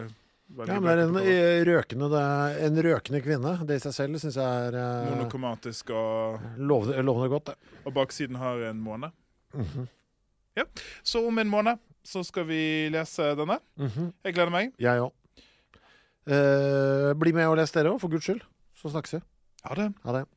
ja, men det en, eh, røkende, det er en røkende kvinne. Det i seg selv syns jeg er eh, Monokomatisk og, lovende, lovende godt. Det. og baksiden har en måne. -hmm. Ja. Så om en måned så skal vi lese denne. Mhm. Jeg gleder meg. Jeg òg. Eh, bli med og les dere òg, for guds skyld. Så snakkes vi. Ha det. Ha det.